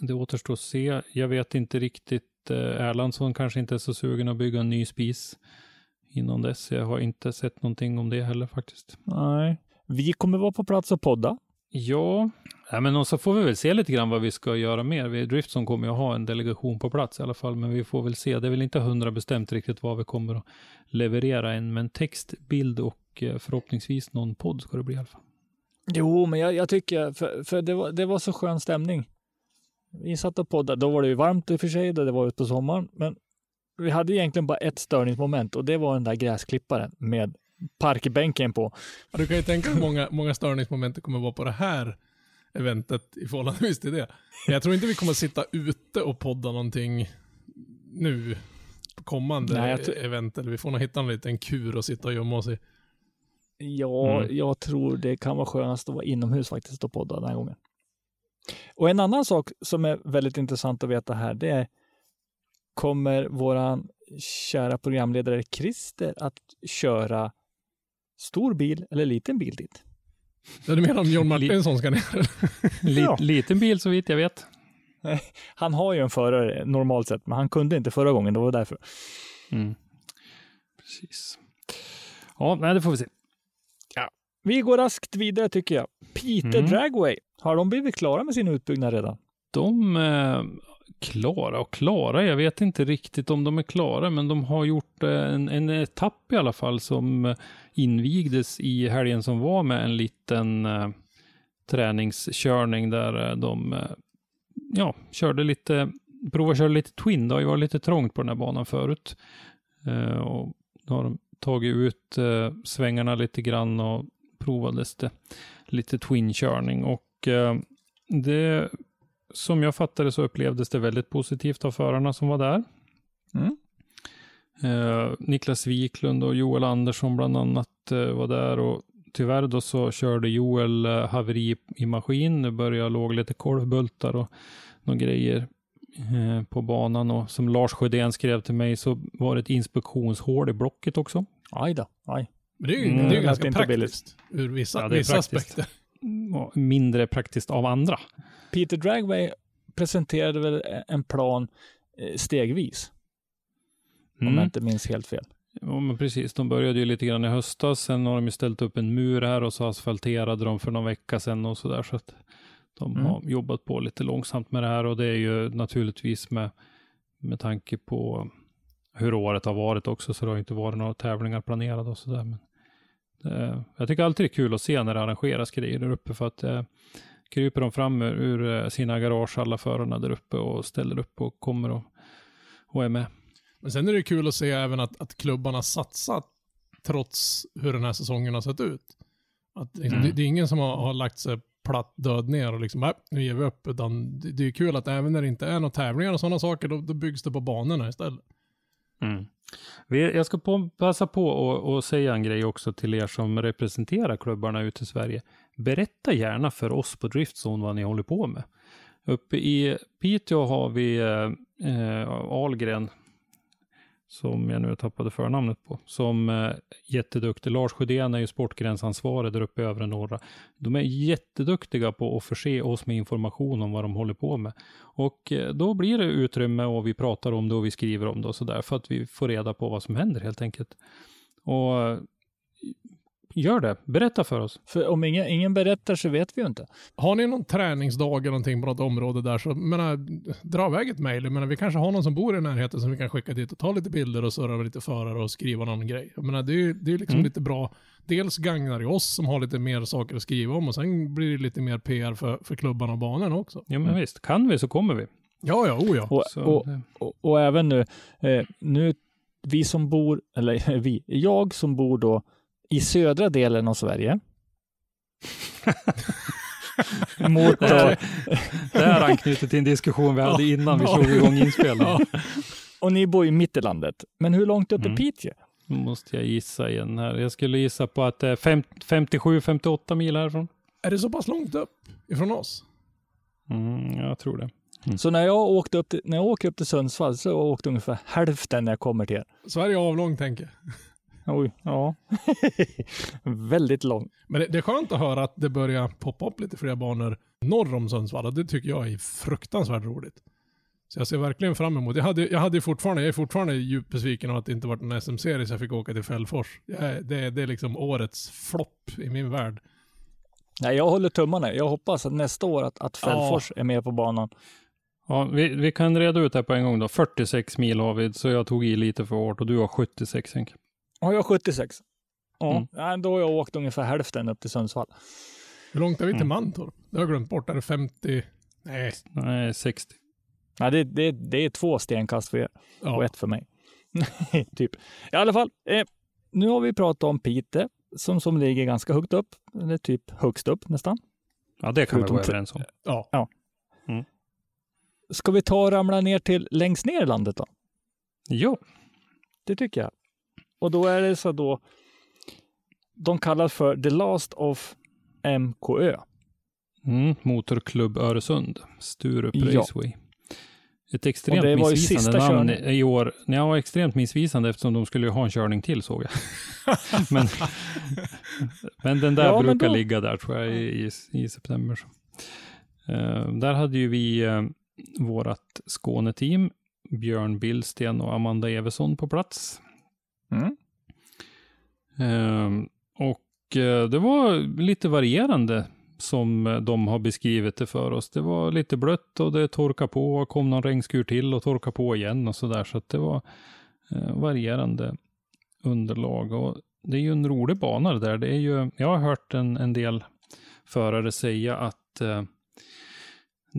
Det återstår att se. Jag vet inte riktigt. eh, Erlandsson kanske inte är så sugen att bygga en ny spis innan dess. Jag har inte sett någonting om det heller faktiskt. Nej. Vi kommer vara på plats och podda. Ja, ja men och så får vi väl se lite grann vad vi ska göra mer. Vi Driftson kommer ju ha en delegation på plats i alla fall, men vi får väl se. Det är väl inte hundra bestämt riktigt vad vi kommer att leverera än, men text, bild och eh, förhoppningsvis någon podd ska det bli i alla fall. Jo, men jag, jag tycker, för, för det, var, det var så skön stämning. Vi satt och poddade, då var det ju varmt i och för sig, då det var ute på sommaren, men vi hade egentligen bara ett störningsmoment och det var den där gräsklipparen med parkbänken på. Ja, du kan ju tänka hur många, många störningsmoment det kommer vara på det här eventet i förhållande till det. Jag tror inte vi kommer sitta ute och podda någonting nu på kommande Nej, event. Eller vi får nog hitta en liten kur och sitta och gömma oss i. Ja, Mm. jag tror det kan vara skönast att vara inomhus faktiskt och podda den här gången. Och en annan sak som är väldigt intressant att veta här, det är kommer våran kära programledare Christer att köra stor bil eller liten bil dit? Ja, du menar om John Martinsson ska ner? Ja. Liten bil så vitt jag vet. Han har ju en förare normalt sett, men han kunde inte förra gången, det var därför. Mm. Precis. Ja, nej, det får vi se. Vi går raskt vidare tycker jag. Peter Mm. Dragway, har de blivit klara med sin utbyggnad redan? De är klara och klara. Jag vet inte riktigt om de är klara, men de har gjort eh, en, en etapp i alla fall som eh, invigdes i helgen som var med en liten eh, träningskörning där eh, de eh, ja, körde lite, provade köra lite twin. Det har ju varit lite trångt på den här banan förut. Eh, och då har de tagit ut eh, svängarna lite grann och provades det lite twin-körning och eh, det som jag fattade så upplevdes det väldigt positivt av förarna som var där. Mm. Eh, Niklas Wiklund och Joel Andersson bland annat eh, var där och tyvärr då så körde Joel eh, haveri i maskin. Det började låg lite kolvbultar och några grejer eh, på banan och som Lars Sjödén skrev till mig så var det ett inspektionshål i blocket också. Aj då, aj. Men det är ju, Mm, det är ju ganska inte praktiskt ur vissa, Ja, vissa praktiskt. aspekter. Mindre praktiskt av andra. Peter Dragway presenterade väl en plan eh, stegvis, om Mm. jag inte minns helt fel. Ja, men precis. De började ju lite grann i höstas. Sen har de ju ställt upp en mur här och så asfalterade de för någon vecka sedan och så där. Så att de Mm. har jobbat på lite långsamt med det här och det är ju naturligtvis med, med tanke på hur året har varit också. Så det har inte varit några tävlingar planerade och så där. Men jag tycker alltid det är kul att se när det arrangeras grejer där uppe för att eh, kryper de fram ur, eh, sina garage, alla förarna där uppe och ställer upp och kommer och, och är med. Men sen är det kul att se även att, att klubbarna satsat trots hur den här säsongen har sett ut. Att liksom, Mm. det, det är ingen som har, har lagt sig platt död ner och liksom, "Nej, nu ger vi upp. Utan det, det är kul att även när det inte är några tävlingar och sådana saker, då, då byggs det på banorna istället. Mm. Jag ska på, passa på och, och säga en grej också till er som representerar klubbarna ute i Sverige. Berätta gärna för oss på Driftzone vad ni håller på med. Uppe i Piteå har vi eh, Algren Ahlgren, som jag nu tappade förnamnet på, som eh, jätteduktig. Lars Sjödén är ju sportgränsansvarig där uppe i övre norra. De är jätteduktiga på att förse oss med information om vad de håller på med. Och eh, då blir det utrymme och vi pratar om det och vi skriver om det och sådär för att vi får reda på vad som händer helt enkelt. Och gör det, berätta för oss. För om ingen, ingen berättar så vet vi ju inte. Har ni någon träningsdag eller någonting på något område där så menar, dra iväg ett mejl. Menar, Vi kanske har någon som bor i närheten som vi kan skicka dit och ta lite bilder och surra med lite förare och skriva någon grej. Jag menar, det är ju det är liksom Mm. lite bra. Dels gagnar det oss som har lite mer saker att skriva om och sen blir det lite mer PR för, för klubbarna och banorna också. Ja men visst, kan vi så kommer vi. Ja, ja, oh ja. Och, Så, och, och, och även nu, eh, nu, vi som bor, eller vi, jag som bor då i södra delen av Sverige. mot då, det här anknyter till en diskussion vi hade innan vi slog igång inspelningen. och ni bor i mitt i landet. Men hur långt upp är Mm. Piteå? Nu måste jag gissa igen här. Jag skulle gissa på att det är fem- 57-58 mil härifrån. Är det så pass långt upp ifrån oss? Mm, jag tror det. Så när jag, åkte upp till, när jag åker upp till Sundsvall så har jag åkt ungefär hälften när jag kommer till er. Sverige är avlångt tänker jag. Oj, ja. Väldigt lång. Men det, det är skönt att höra att det börjar poppa upp lite fler banor norr om Sundsvall. Det tycker jag är fruktansvärt roligt. Så jag ser verkligen fram emot. Jag, hade, jag, hade fortfarande, jag är fortfarande djupt besviken av att det inte varit en SM-serie så jag fick åka till Fällfors. Det, är- det är liksom årets flopp i min värld. Nej, jag håller tummarna. Jag hoppas att nästa år att, att Fällfors är med på banan. Ja, vi, vi kan reda ut det här på en gång då. 46 mil har vi, så jag tog i lite för hårt och du har 76 Henk. Har jag 76? Ja, Mm. Nej, då har jag åkt ungefär hälften upp till Sundsvall. Hur långt är vi till Mm. Mantorp? Det har jag glömt bort. Är det 50? Nej. Nej, 60. Nej, det, det, det är två stenkast för er och Ja. ett för mig. typ. I alla fall, eh, nu har vi pratat om Pite som, som ligger ganska högt upp, eller typ högst upp nästan. Ja, det kan vi Förutom vara tre- överens om. ja. Ska vi ta och ramla ner till längst ner i landet då? Ja, Det tycker jag. Och då är det så då, de kallas för The Last of MKÖ. Mm, Motorklubb Öresund, Sturup Ja. Raceway. Ett extremt Och det var missvisande sista namn körningen. i år. Ja, extremt missvisande eftersom de skulle ha en körning till såg jag. men, men den där Ja, brukar då- ligga där tror jag i, i, september. Eh, där hade ju vi uh, vårat Skåneteam, Björn Billsten och Amanda Eversson på plats. Mm. Ehm, och eh, det var lite varierande som de har beskrivit det för oss. Det var lite blött och det torkade på och kom någon regnskur till och torkade på igen och sådär. Så att det var eh, varierande underlag. Och det är ju en rolig bana det där. Det är ju, jag har hört en, en del förare säga att eh,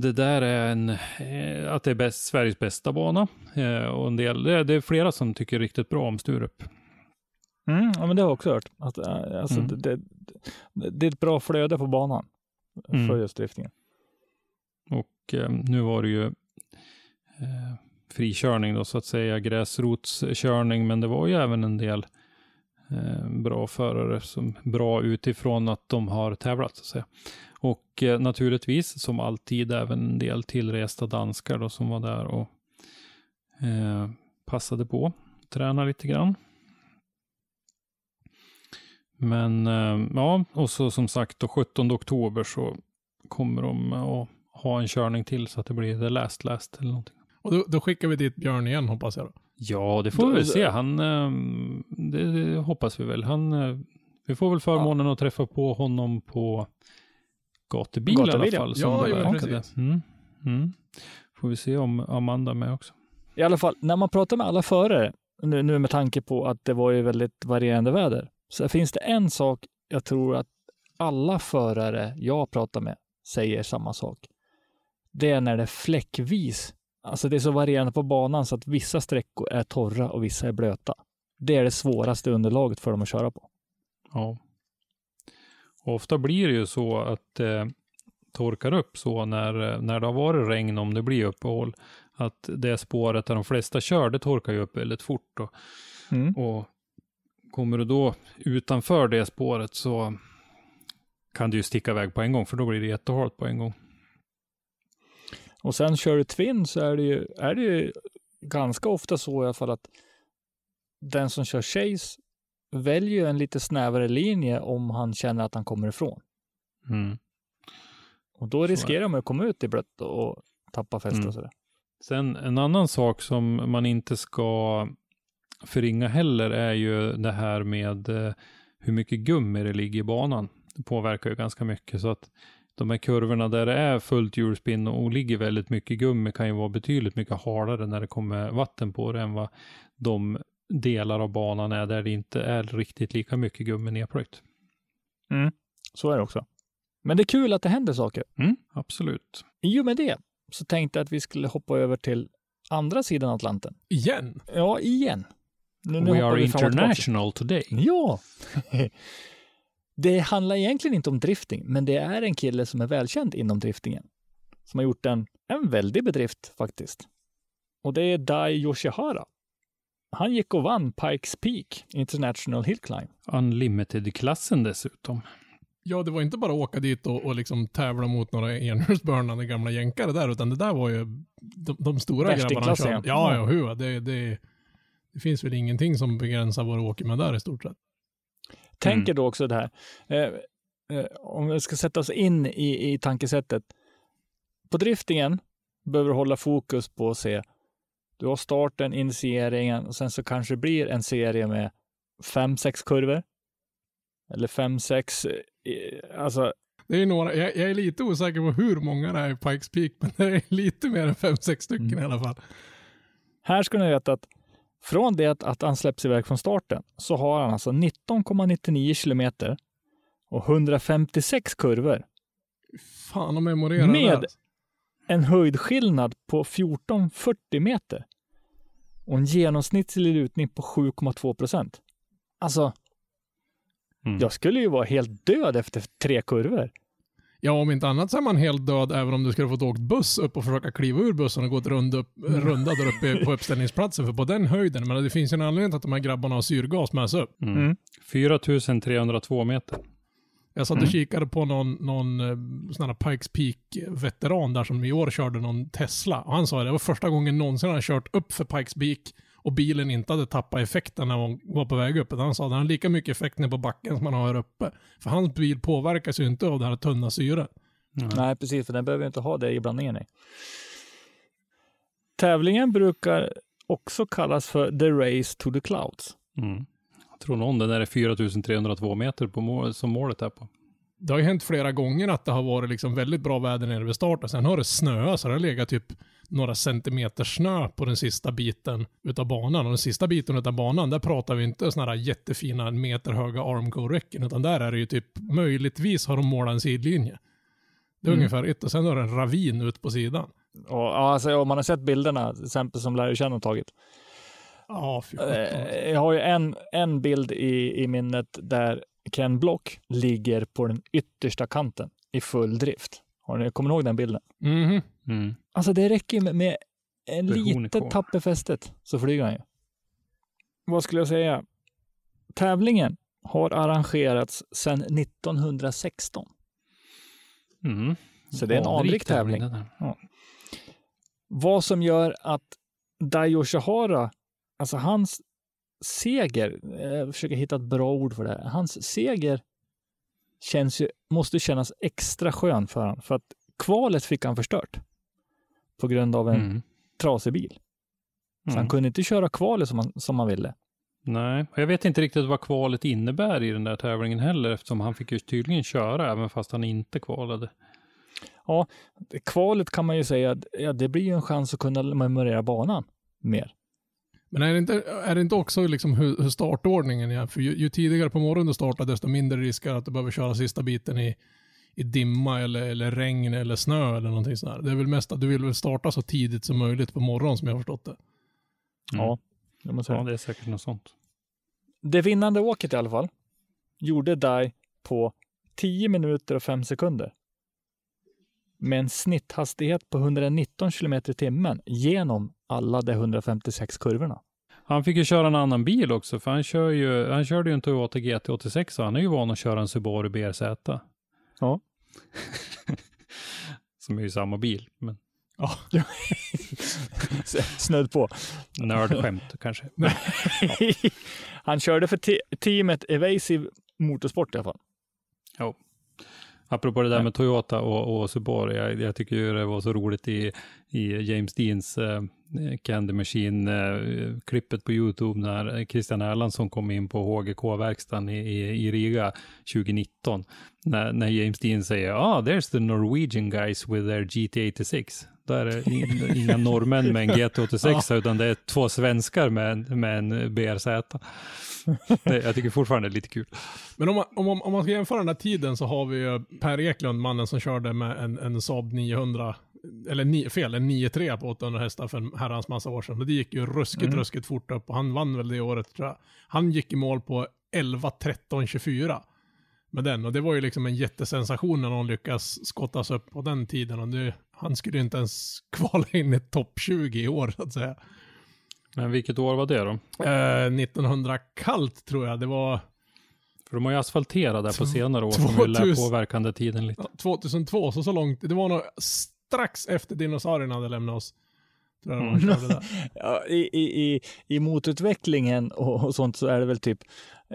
det där är en, eh, att det är bäst, Sveriges bästa bana. Eh, och en del, det, är- flera som tycker riktigt bra om Sturup. Mm, ja, men det har jag också hört. Att, äh, alltså, Mm. det, det, det är ett bra flöde på banan Mm. för just driftingen. Och eh, nu var det ju eh, frikörning då så att säga, gräsrotskörning, men det var ju även en del eh, bra förare som bra utifrån att de har tävlat så att säga. Och eh, naturligtvis som alltid även en del tillresta danskar då som var där och eh, passade på, träna lite grann. Men eh, ja, och så som sagt då 17 oktober så kommer de att ha en körning till så att det blir the last last eller någonting. Och då, då skickar vi dit Björn igen hoppas jag då. Ja, det får vi väl se. Han, eh, det, det hoppas vi väl. Han, eh, vi får väl förmånen att träffa på honom på gatubil, i alla fall. Som Ja, det ja, precis. Mm. Mm. Får vi se om Amanda är med också. I alla fall, när man pratar med alla förare, nu, nu med tanke på att det var ju väldigt varierande väder, så finns det en sak jag tror att alla förare jag pratar med säger samma sak. Det är när det är fläckvis. Alltså det är så varierande på banan så att vissa sträckor är torra och vissa är blöta. Det är det svåraste underlaget för dem att köra på. Ja. Och ofta blir det ju så att det eh, torkar upp så när, när det har varit regn, om det blir uppehåll, att det spåret där de flesta kör, det torkar ju upp väldigt fort. Och, Mm. och kommer du då utanför det spåret så kan du ju sticka iväg på en gång, för då blir det jättehalt på en gång. Och sen kör du Twin så är det ju, är det ju ganska ofta så i alla fall att den som kör Chase väljer ju en lite snävare linje om han känner att han kommer ifrån. Mm. Och då riskerar man att komma ut i blött och tappa fäste Mm. och sådär. Sen en annan sak som man inte ska förringa heller är ju det här med eh, hur mycket gummi det ligger i banan. Det påverkar ju ganska mycket så att de här kurvorna där det är fullt hjulspinn och ligger väldigt mycket gummi kan ju vara betydligt mycket hardare när det kommer vatten på det än vad de delar av banan är där det inte är riktigt lika mycket gummi nedplöjt. Så är det också. Men det är kul att det händer saker. Mm, absolut. I och med det så tänkte jag att vi skulle hoppa över till andra sidan Atlanten. Igen? Ja, igen. Nu, nu We are international today. Ja! det handlar egentligen inte om drifting, men det är en kille som är välkänd inom driftingen. Som har gjort en, en väldig bedrift faktiskt. Och det är Dai Yoshihara. Han gick och vann Pikes Peak International Hill Climb. Unlimited-klassen dessutom. Ja, det var inte bara att åka dit och, och liksom tävla mot några enhjulsburnande gamla jänkare där, utan det där var ju de, de stora grabbarna. ja. Ja, hur? Det, det, det finns väl ingenting som begränsar vad du åker med där i stort sett. Tänker då också det här, eh, eh, om vi ska sätta oss in i, i tankesättet. På driftingen behöver du hålla fokus på att se, du har starten, initieringen och sen så kanske det blir en serie med fem, sex kurvor. Eller fem, sex, eh, alltså Det är några, jag, jag är lite osäker på hur många det är i Pikes Peak, men det är lite mer än fem, sex stycken Mm. i alla fall. Här ska ni veta att från det att, han släpps iväg från starten så har han alltså 19,99 kilometer och 156 kurvor Fan att memorera Med- där. En höjdskillnad på 1440 meter och en genomsnittlig lutning på 7,2 procent. Alltså, Mm. jag skulle ju vara helt död efter tre kurvor. Ja, om inte annat så är man helt död även om du skulle fått åkt buss upp och försöka kliva ur bussen och gå ett runda, upp, runda där uppe på uppställningsplatsen. För på den höjden, men det finns ju en anledning till att de här grabbarna har syrgas med sig upp. Mm. Mm. 4302 meter. Jag satt och Mm. kikade på någon, någon eh, sån här Pikes Peak-veteran där som i år körde någon Tesla. Och han sa att det var första gången någonsin han kört upp för Pikes Peak och bilen inte hade tappat effekten när hon var på väg upp. Han sa att han har lika mycket effekt ner på backen som han har här uppe. För hans bil påverkas ju inte av det här tunna syret. Nej, precis, för den behöver ju inte ha det i blandningen. Tävlingen brukar också kallas för The Race to the Clouds. Mm. Tror någon, den där är 4302 meter på mål, som målet är på. Det har ju hänt flera gånger att det har varit liksom väldigt bra väder nere vid starten. Sen har det snöat så det har legat typ några centimeter snö på den sista biten utav banan. Och den sista biten utav banan, där pratar vi inte sådana här jättefina meterhöga armco-räcken, utan där är det ju typ möjligtvis har de målat en sidlinje. Det är Mm. ungefär ett och sen har det en ravin ut på sidan. Och, ja, alltså, om man har sett bilderna, till exempel som Larry har tagit. Ja. Eh, Jag har ju en, en bild i, i minnet där Ken Block ligger på den yttersta kanten i full drift. Har ni, kommer ni ihåg den bilden? Mhm. Mm. Alltså det räcker med, med en litet kvar. tapp i fästet så flyger han ju. Vad skulle jag säga? Tävlingen har arrangerats sedan 1916. Mm. Så det är en anrik tävling. där. Vad som gör att Dai Yoshihara, alltså hans seger, jag försöker hitta ett bra ord för det hans seger känns ju, måste kännas extra skön för honom, för att kvalet fick han förstört på grund av en Mm. trasig bil. Så han Mm. kunde inte köra kvalet som han, som han ville. Nej, och jag vet inte riktigt vad kvalet innebär i den där tävlingen heller, eftersom han fick ju tydligen köra även fast han inte kvalade. Kvalet kan man ju säga, att, ja, det blir ju en chans att kunna memorera banan mer. Men är det inte, är det inte också liksom hur, hur startordningen är? För ju, ju tidigare på morgonen du startar, desto mindre risk är att du behöver köra sista biten i, i dimma eller, eller regn eller snö eller någonting sånt där. Det är väl mest att du vill väl starta så tidigt som möjligt på morgonen som jag har förstått det. Mm. Ja, det Ja, det är säkert något sånt. Det vinnande åket i alla fall gjorde Dai på 10 minuter och 5 sekunder. Med en snitthastighet på 119 kilometer i timmen genom alla de 156 kurvorna. Han fick ju köra en annan bil också, för han, kör ju, han körde ju en Toyota GT86 så han är ju van att köra en Subaru BRZ. Ja. Som är ju samma bil, men Snudd på. nördskämt kanske. Han körde för te- teamet Evasive Motorsport i alla fall. Apropå det där med Toyota och, och Subaru, jag, jag tycker ju det var så roligt i, i James Deans eh, Candy Machine-klippet på YouTube när Christian Erlandsson kom in på HGK-verkstaden i, i, i Riga 2019. När, när James Dean säger ah, there's the Norwegian guys with their GT86. Då är det in- inga norrmän med en GT86 utan det är två svenskar med, med en BRZ. Det, jag tycker fortfarande det är lite kul. Men om man, om, om man ska jämföra den här tiden så har vi ju Per Eklund, mannen som körde med en, en Saab 900, eller ni, fel, en 93 på 800 hästar för en herrans massa år sedan. Det gick ju ruskigt, Mm. ruskigt fort upp och han vann väl det året tror jag. Han gick i mål på 11, 13, 24 med den. Och det var ju liksom en jättesensation när någon lyckas skottas upp på den tiden. Och det, han skulle ju inte ens kvala in i topp 20 i år så att säga. Men vilket år var det då? Eh, 1900 kallt tror jag. Det var För de har ju asfalterat där på senare år som ju lär 2000 påverka den tiden lite. Ja, 2002, så så långt. Det var nog strax efter dinosaurierna hade lämnat oss. Där. Ja, i, i, i, motutvecklingen och, och sånt så är det väl typ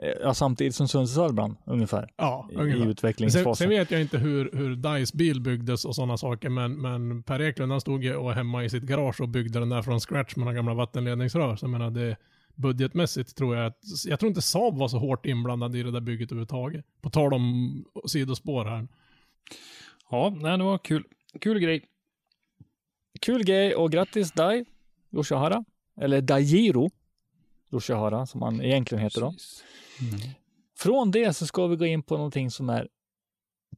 eh, ja, samtidigt som Sundsvall ungefär. Ja, I, i ungefär. Sen, utvecklingsfasen. sen vet jag inte hur, hur Dice bil byggdes och sådana saker, men, men Per Eklund han stod ju och hemma i sitt garage och byggde den där från scratch med några gamla vattenledningsrör. Så jag menar, det, budgetmässigt tror jag att, jag tror inte Saab var så hårt inblandad i det där bygget överhuvudtaget. På tal om sidospår här. Ja, nej, det var kul. Kul grej. Kul grej och grattis Dai Yoshihara. Eller Daijiro Yoshihara som han egentligen heter då. Mm. Från det så ska vi gå in på någonting som är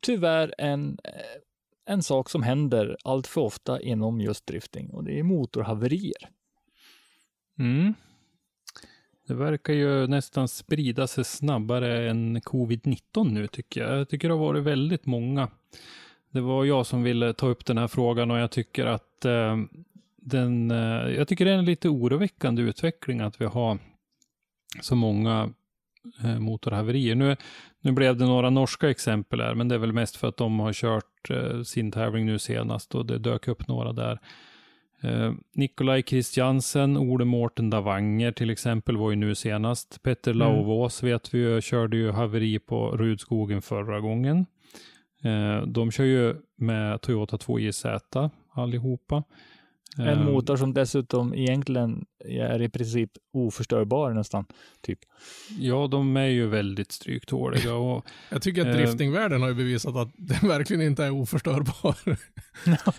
tyvärr en, eh, en sak som händer allt för ofta inom just drifting och det är motorhaverier. Mm. Det verkar ju nästan sprida sig snabbare än covid-19 nu tycker jag. Jag tycker det har varit väldigt många. Det var jag som ville ta upp den här frågan och jag tycker att eh, den, eh, jag tycker det är en lite oroväckande utveckling att vi har så många eh, motorhaverier. Nu, nu blev det några norska exempel här, men det är väl mest för att de har kört eh, sin tävling nu senast och det dök upp några där. Eh, Nikolaj Kristiansen, Ole Mårten Davanger till exempel var ju nu senast. Petter Mm. Lauvås vet vi ju, körde ju haveri på Rudskogen förra gången. Eh, de kör ju med Toyota 2JZ allihopa. En Eh, motor som dessutom egentligen är i princip oförstörbar nästan. Typ. Ja, de är ju väldigt stryktåliga och Jag tycker att Eh. driftingvärlden har ju bevisat att den verkligen inte är oförstörbar.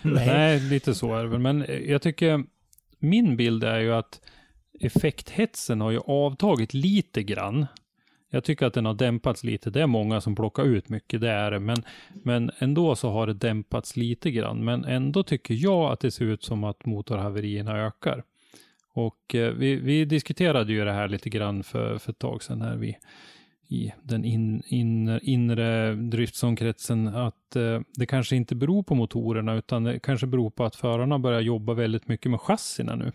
Nej. lite så är det väl. Men jag tycker, min bild är ju att effekthetsen har ju avtagit lite grann. Jag tycker att den har dämpats lite. Det är många som plockar ut mycket, det är det. Men, men ändå så har det dämpats lite grann. Men ändå tycker jag att det ser ut som att motorhaverierna ökar. Och eh, vi, vi diskuterade ju det här lite grann för, för ett tag sedan här vi, i den in, in, inre driftsomkretsen att eh, det kanske inte beror på motorerna utan det kanske beror på att förarna börjar jobba väldigt mycket med chassina nu.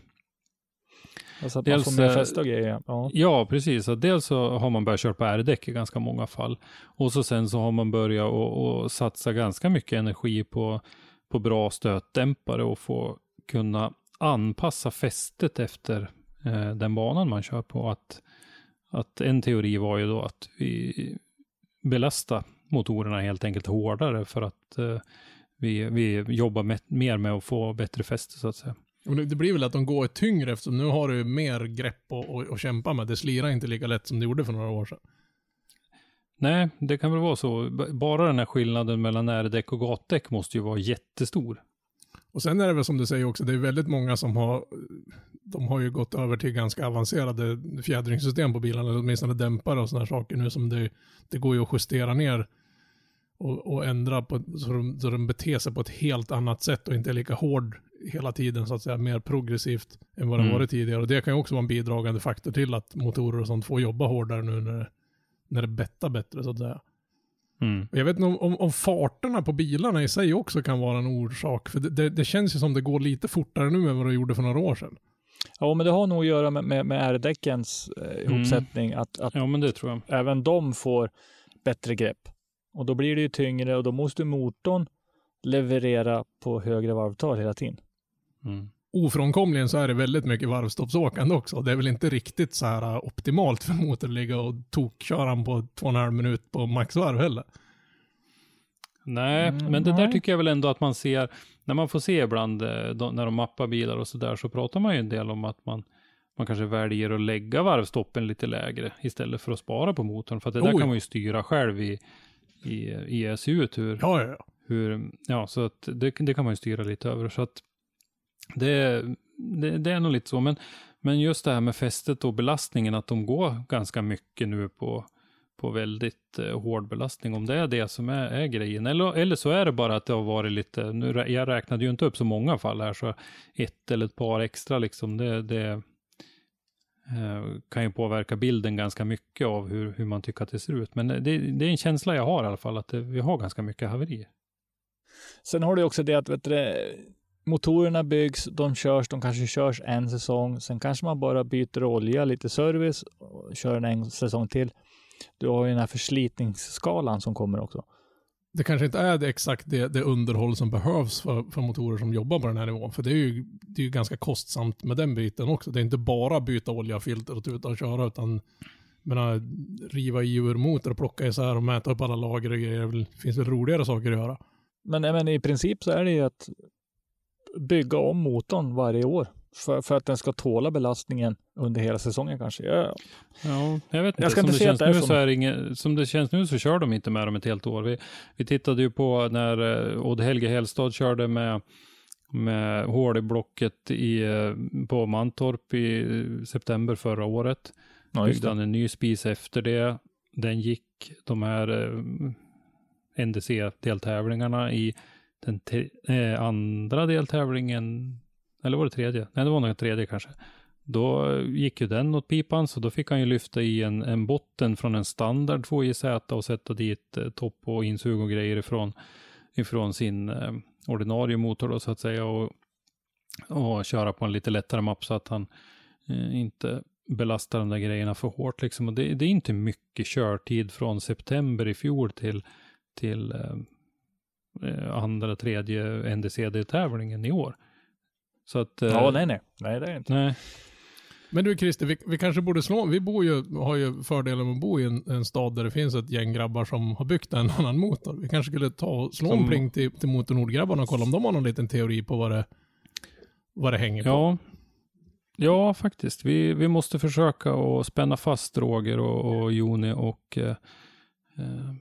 Alltså att Dels, man får mer eh, fäste och grejer. Ja. Ja, precis. Dels så har man börjat köra på R-däck i ganska många fall. Och så sen så har man börjat och, och satsa ganska mycket energi på, på bra stötdämpare och få kunna anpassa fästet efter eh, den banan man kör på. Att, att en teori var ju då att vi belastar motorerna helt enkelt hårdare för att eh, vi, vi jobbar med, mer med att få bättre fäste så att säga. Det blir väl att de går tyngre eftersom nu har du mer grepp att- kämpa med. Det slirar inte lika lätt som det gjorde för några år sedan. Nej, det kan väl vara så. Bara den här skillnaden mellan närdäck och gatdäck måste ju vara jättestor. Och sen är det väl som du säger också, det är väldigt många som har, de har ju gått över till ganska avancerade fjädringssystem på bilarna, eller åtminstone dämpare och sådana saker nu som det, det går ju att justera ner och, och ändra på, så de, så de beter sig på ett helt annat sätt och inte är lika hård hela tiden så att säga, mer progressivt än vad det Mm. varit tidigare. Och det kan ju också vara en bidragande faktor till att motorer och sånt får jobba hårdare nu när det, när det bettar bättre så att säga. Mm. Jag vet inte om, om, om farterna på bilarna i sig också kan vara en orsak. För det, det, det känns ju som det går lite fortare nu än vad det gjorde för några år sedan. ja, men det har nog att göra med, med, med R-däckens eh, ihopsättning. Att, att Ja, men det tror jag. även de får bättre grepp. Och då blir det ju tyngre och då måste motorn leverera på högre varvtal hela tiden. Mm. Ofrånkomligen så är det väldigt mycket varvstoppsåkande också. Det är väl inte riktigt så här uh, optimalt för motor att ligga och tokköra på två och en halv minut på maxvarv heller. Nej, Mm, men det där nej. tycker jag väl ändå att man ser, när man får se ibland eh, de, när de mappar bilar och sådär så pratar man ju en del om att man, man kanske väljer att lägga varvstoppen lite lägre istället för att spara på motorn. För att det där Oh, ja. kan man ju styra själv i, i, i ESU hur, Ja, ja, ja. hur, ja, så att det, det kan man ju styra lite över. Så att det, det, det är nog lite så. Men, men just det här med fästet och belastningen, att de går ganska mycket nu på, på väldigt eh, hård belastning. Om det är det som är, är grejen. Eller, eller så är det bara att det har varit lite, nu, jag räknade ju inte upp så många fall här, så ett eller ett par extra liksom, det, det eh, kan ju påverka bilden ganska mycket av hur, hur man tycker att det ser ut. Men det, det är en känsla jag har i alla fall, att det, vi har ganska mycket haverier. Sen har du också det att vet du, motorerna byggs, de körs, de kanske körs en säsong. Sen kanske man bara byter olja, lite service och kör en, en säsong till. Du har ju den här förslitningsskalan som kommer också. Det kanske inte är det exakt det, det underhåll som behövs för, för motorer som jobbar på den här nivån. För det är, ju, det är ju ganska kostsamt med den biten också. Det är inte bara byta olja, filter och tuta och köra, utan menar, riva i ur motor och plocka isär och mäta upp alla lager och grejer. Det finns väl roligare saker att göra. Men, men i princip så är det ju att bygga om motorn varje år för, för att den ska tåla belastningen under hela säsongen kanske. Ja, Ja, jag vet inte. Jag ska som, inte det känns nu så. så är det inget, som det känns nu så kör de inte med dem ett helt år. Vi, vi tittade ju på när eh, Odd Helge Hellstad körde med, med hål i blocket i, eh, på Mantorp i eh, september förra året. ja Byggde han en ny spis efter det. Den gick de här NDC-deltävlingarna i den te- eh, andra deltävlingen, eller var det tredje? Nej, det var nog den tredje kanske. Då gick ju den åt pipan, så då fick han ju lyfta i en, en botten från en standard 2JZ och sätta dit eh, topp och insug och grejer ifrån, ifrån sin eh, ordinarie motor då så att säga och, och köra på en lite lättare mapp så att han eh, inte belastar de där grejerna för hårt. Liksom. Och det, det är inte mycket körtid från september i fjol till, till eh andra, tredje NDCD-tävlingen i år. Så att... Eh, ja, nej, nej. Nej, det är inte. Nej. Men du Christer, vi, vi kanske borde slå, vi bor ju, har ju fördelen med att bo i en, en, stad där det finns ett gäng grabbar som har byggt en annan motor. Vi kanske skulle ta och slå som... en pling till, till Motor Nord-grabbarna och kolla om de har någon liten teori på vad det, vad det hänger ja. på. Ja, faktiskt. Vi, vi måste försöka att spänna fast Roger och, och Joni och eh, eh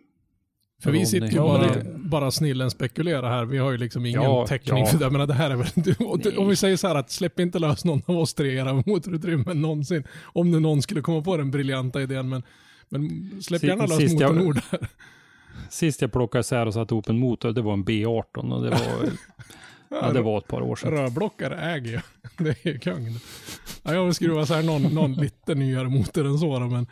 för vi sitter ju bara, bara snillen spekulera här. Vi har ju liksom ingen ja, täckning ja. för det. Jag menar, det här är väl, om vi säger så här att släpp inte lös någon av oss tre i era motorutrymmen någonsin. Om det någon skulle komma på den briljanta idén. Men, men släpp gärna lös Sist motorn där. Sist jag plockade isär och satte ihop en motor, det var en B18 och det var, ja, det var ett par år sedan. Rörblockare äger jag. Det är kung. Ja, jag vill skruva så här någon, någon lite nyare motor än så men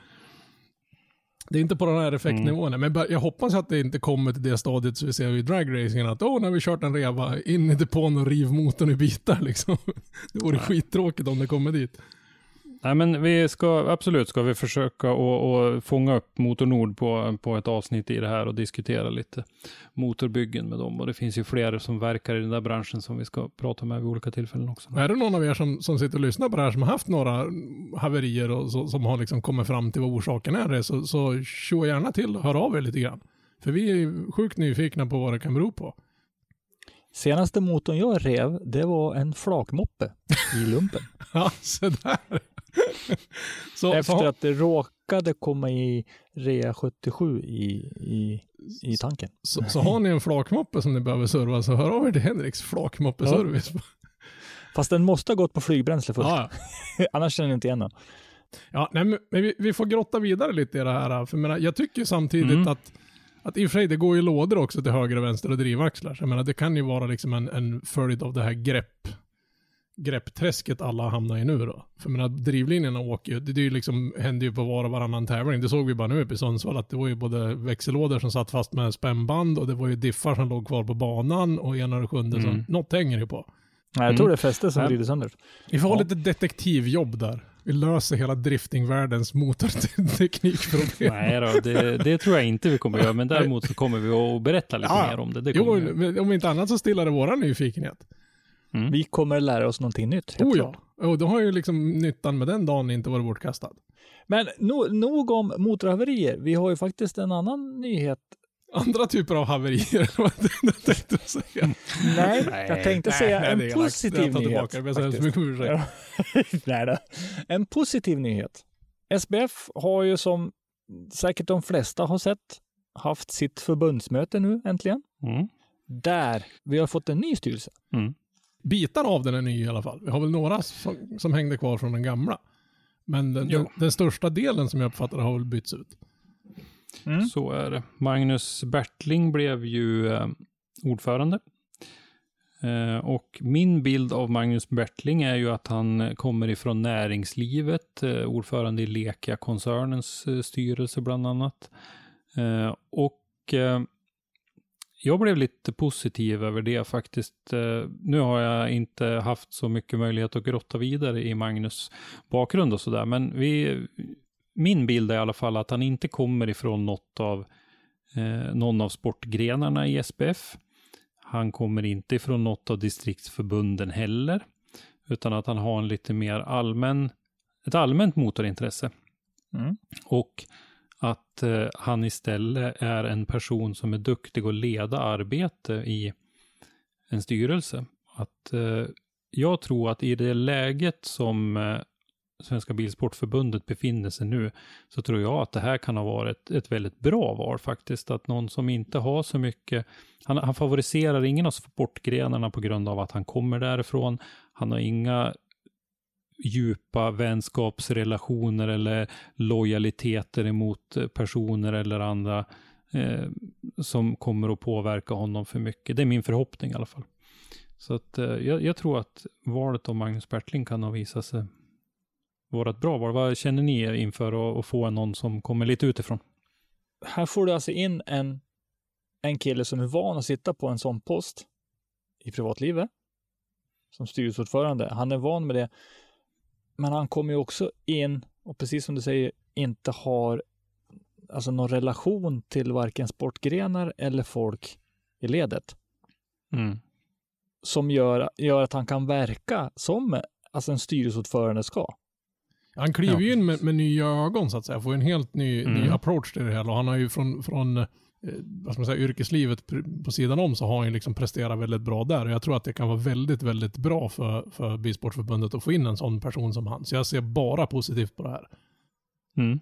det är inte på den här effektnivån. Mm. Men jag hoppas att det inte kommer till det stadiet så vi ser i dragracingen att åh, oh, när vi kört en reva in i depån och riv motorn i bitar liksom. Det vore skittråkigt om det kommer dit. Nej, men vi ska absolut ska vi försöka att fånga upp Motor Nord på, på ett avsnitt i det här och diskutera lite motorbyggen med dem. Och det finns ju fler som verkar i den där branschen som vi ska prata med vid olika tillfällen också. Är det någon av er som, som sitter och lyssnar på det här som har haft några haverier och så, som har liksom kommit fram till vad orsaken är så, så tjo gärna till och hör av er lite grann. För vi är sjukt nyfikna på vad det kan bero på. Senaste motorn jag rev, det var en flakmoppe i lumpen. ja, så där. Så, Efter så... att det råkade komma i rea 77 i, i, i tanken. Så, så har ni en flakmoppe som ni behöver serva så hör av er till Henriks flakmoppeservice. Ja. Fast den måste ha gått på flygbränsle först. Ja. Annars känner ni inte igen den. Ja, nej, men vi, vi, får grotta vidare lite i det här. För jag, menar, jag tycker samtidigt mm. att att i och för sig, det går ju lådor också till höger och vänster och drivaxlar. Så jag menar, det kan ju vara liksom en, en följd av det här grepp, greppträsket alla hamnar i nu då. För menar, drivlinjerna åker ju, det, det är ju liksom, händer ju på var och varannan tävling. Det såg vi bara nu uppe i Sundsvall, att det var ju både växellådor som satt fast med spännband och det var ju diffar som låg kvar på banan och ena och sjunde, mm. så något hänger ju på. Nej, jag tror det är fästet som vrider sönder. Vi får ha lite detektivjobb där. Vi löser hela driftingvärldens motorteknikproblem. Nej då, det, det, tror jag inte vi kommer göra, men däremot så kommer vi att berätta lite ja, mer om det. det jo, vi. om inte annat så stillar det våra nyfikenhet. Mm. Vi kommer lära oss någonting nytt. Oh ja, och då har ju liksom nyttan med den dagen inte varit bortkastad. Men no, nog om motorhaverier. Vi har ju faktiskt en annan nyhet andra typer av haverier. jag tänkte säga. Nej, jag tänkte nej, säga nej, en positiv nyhet. Tillbaka, nej då. En positiv nyhet. SBF har ju som säkert de flesta har sett haft sitt förbundsmöte nu äntligen. Mm. Där vi har fått en ny styrelse. Mm. Bitar av den är ny i alla fall. Vi har väl några som, som hängde kvar från den gamla. Men den, den, den, största delen som jag uppfattar har väl bytts ut. Mm. Så är det. Magnus Bertling blev ju eh, ordförande. Eh, och min bild av Magnus Bertling är ju att han kommer ifrån näringslivet, eh, ordförande i Lekia-koncernens eh, styrelse bland annat. Eh, och eh, jag blev lite positiv över det faktiskt. Nu har jag inte haft så mycket möjlighet att grotta vidare i Magnus bakgrund och sådär, men vi, min bild är i alla fall att han inte kommer ifrån något av, eh, någon av sportgrenarna i SPF. Han kommer inte ifrån något av distriktsförbunden heller, utan att han har en lite mer allmän, ett allmänt motorintresse. Mm. Och att eh, han istället är en person som är duktig att leda arbete i en styrelse. Att eh, jag tror att i det läget som eh, Svenska Bilsportförbundet befinner sig nu, så tror jag att det här kan ha varit ett väldigt bra val faktiskt. Att någon som inte har så mycket, han, han favoriserar ingen av sportgrenarna på grund av att han kommer därifrån. Han har inga djupa vänskapsrelationer eller lojaliteter emot personer eller andra eh, som kommer att påverka honom för mycket. Det är min förhoppning i alla fall. Så att eh, jag, jag, tror att valet av Magnus Bertling kan ha visat sig vara ett bra val. Vad känner ni inför att få någon som kommer lite utifrån? Här får du alltså in en, en kille som är van att sitta på en sån post i privatlivet som styrelseordförande. Han är van med det men han kommer ju också in och precis som du säger inte har alltså någon relation till varken sportgrenar eller folk i ledet Mm. som gör, gör att han kan verka som alltså en styrelseordförande ska. Han kliver ju Ja, in med, med nya ögon så att säga, får en helt ny, Mm. ny approach till det hela. Och han har ju från, från eh, Eh, vad ska man säga, yrkeslivet på sidan om så har han ju liksom presterat väldigt bra där. Och jag tror att det kan vara väldigt, väldigt bra för, för Bilsportförbundet att få in en sån person som han. Så jag ser bara positivt på det här. Mm.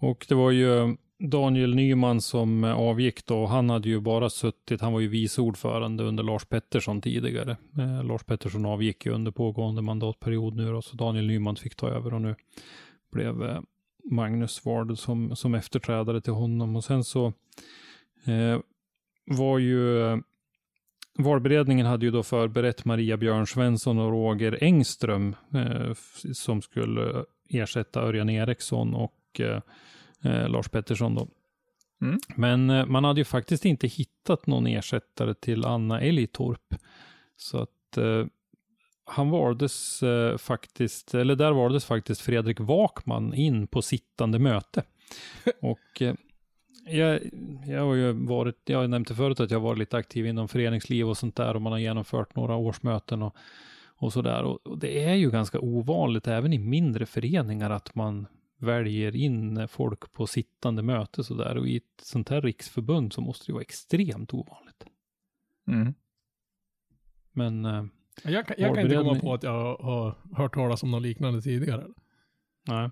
Och det var ju eh, Daniel Nyman som eh, avgick då. Han hade ju bara suttit, han var ju vice ordförande under Lars Pettersson tidigare. Eh, Lars Pettersson avgick ju under pågående mandatperiod nu då, så Daniel Nyman fick ta över och nu blev eh, Magnus vald som, som efterträdare till honom. Och sen så var ju eh, Valberedningen hade ju då förberett Maria Björn Svensson och Roger Engström eh, som skulle ersätta Örjan Eriksson och eh, eh, Lars Pettersson då. Mm. Men eh, man hade ju faktiskt inte hittat någon ersättare till Anna Elitorp. Så att eh, han valdes eh, faktiskt, eller där valdes faktiskt Fredrik Wakman in på sittande möte. Och eh, jag, jag har ju varit, jag har nämnt det förut att jag varit lite aktiv inom föreningsliv och sånt där och man har genomfört några årsmöten och, och sådär. Och, och det är ju ganska ovanligt även i mindre föreningar att man väljer in folk på sittande möte sådär. Och i ett sånt här riksförbund så måste det vara extremt ovanligt. Mm. Men eh, Jag, kan- jag kan inte komma på att jag har hört talas om något liknande tidigare. nej.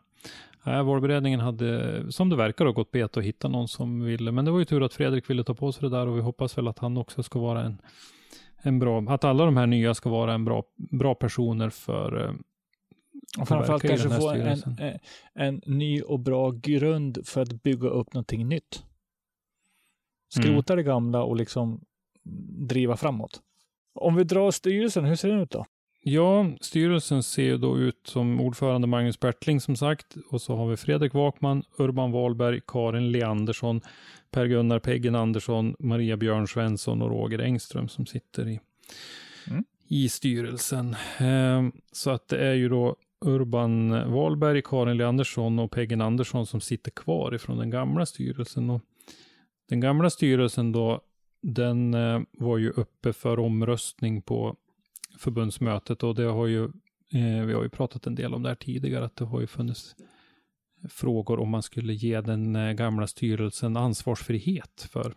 Nej, valberedningen hade, som det verkar, gått bet och hitta någon som ville. Men det var ju tur att Fredrik ville ta på sig det där och vi hoppas väl att han också ska vara en, en bra, att alla de här nya ska vara en bra, bra personer för eh, Och framförallt verkar i kanske få en, en, en ny och bra grund för att bygga upp någonting nytt. Skrota det gamla och liksom driva framåt. Om vi drar styrelsen, hur ser den ut då? Ja, styrelsen ser då ut som ordförande Magnus Bertling som sagt. Och så har vi Fredrik Wakman, Urban Wahlberg, Karin Leandersson, Per-Gunnar Peggen Andersson, Maria Björn Svensson och Roger Engström som sitter i, Mm. i styrelsen. Ehm, så att det är ju då Urban Wahlberg, Karin Leandersson och Peggen Andersson som sitter kvar ifrån den gamla styrelsen. Och den gamla styrelsen då, den eh, var ju uppe för omröstning på förbundsmötet och det har ju, eh, vi har ju pratat en del om det här tidigare, att det har ju funnits frågor om man skulle ge den eh, gamla styrelsen ansvarsfrihet för,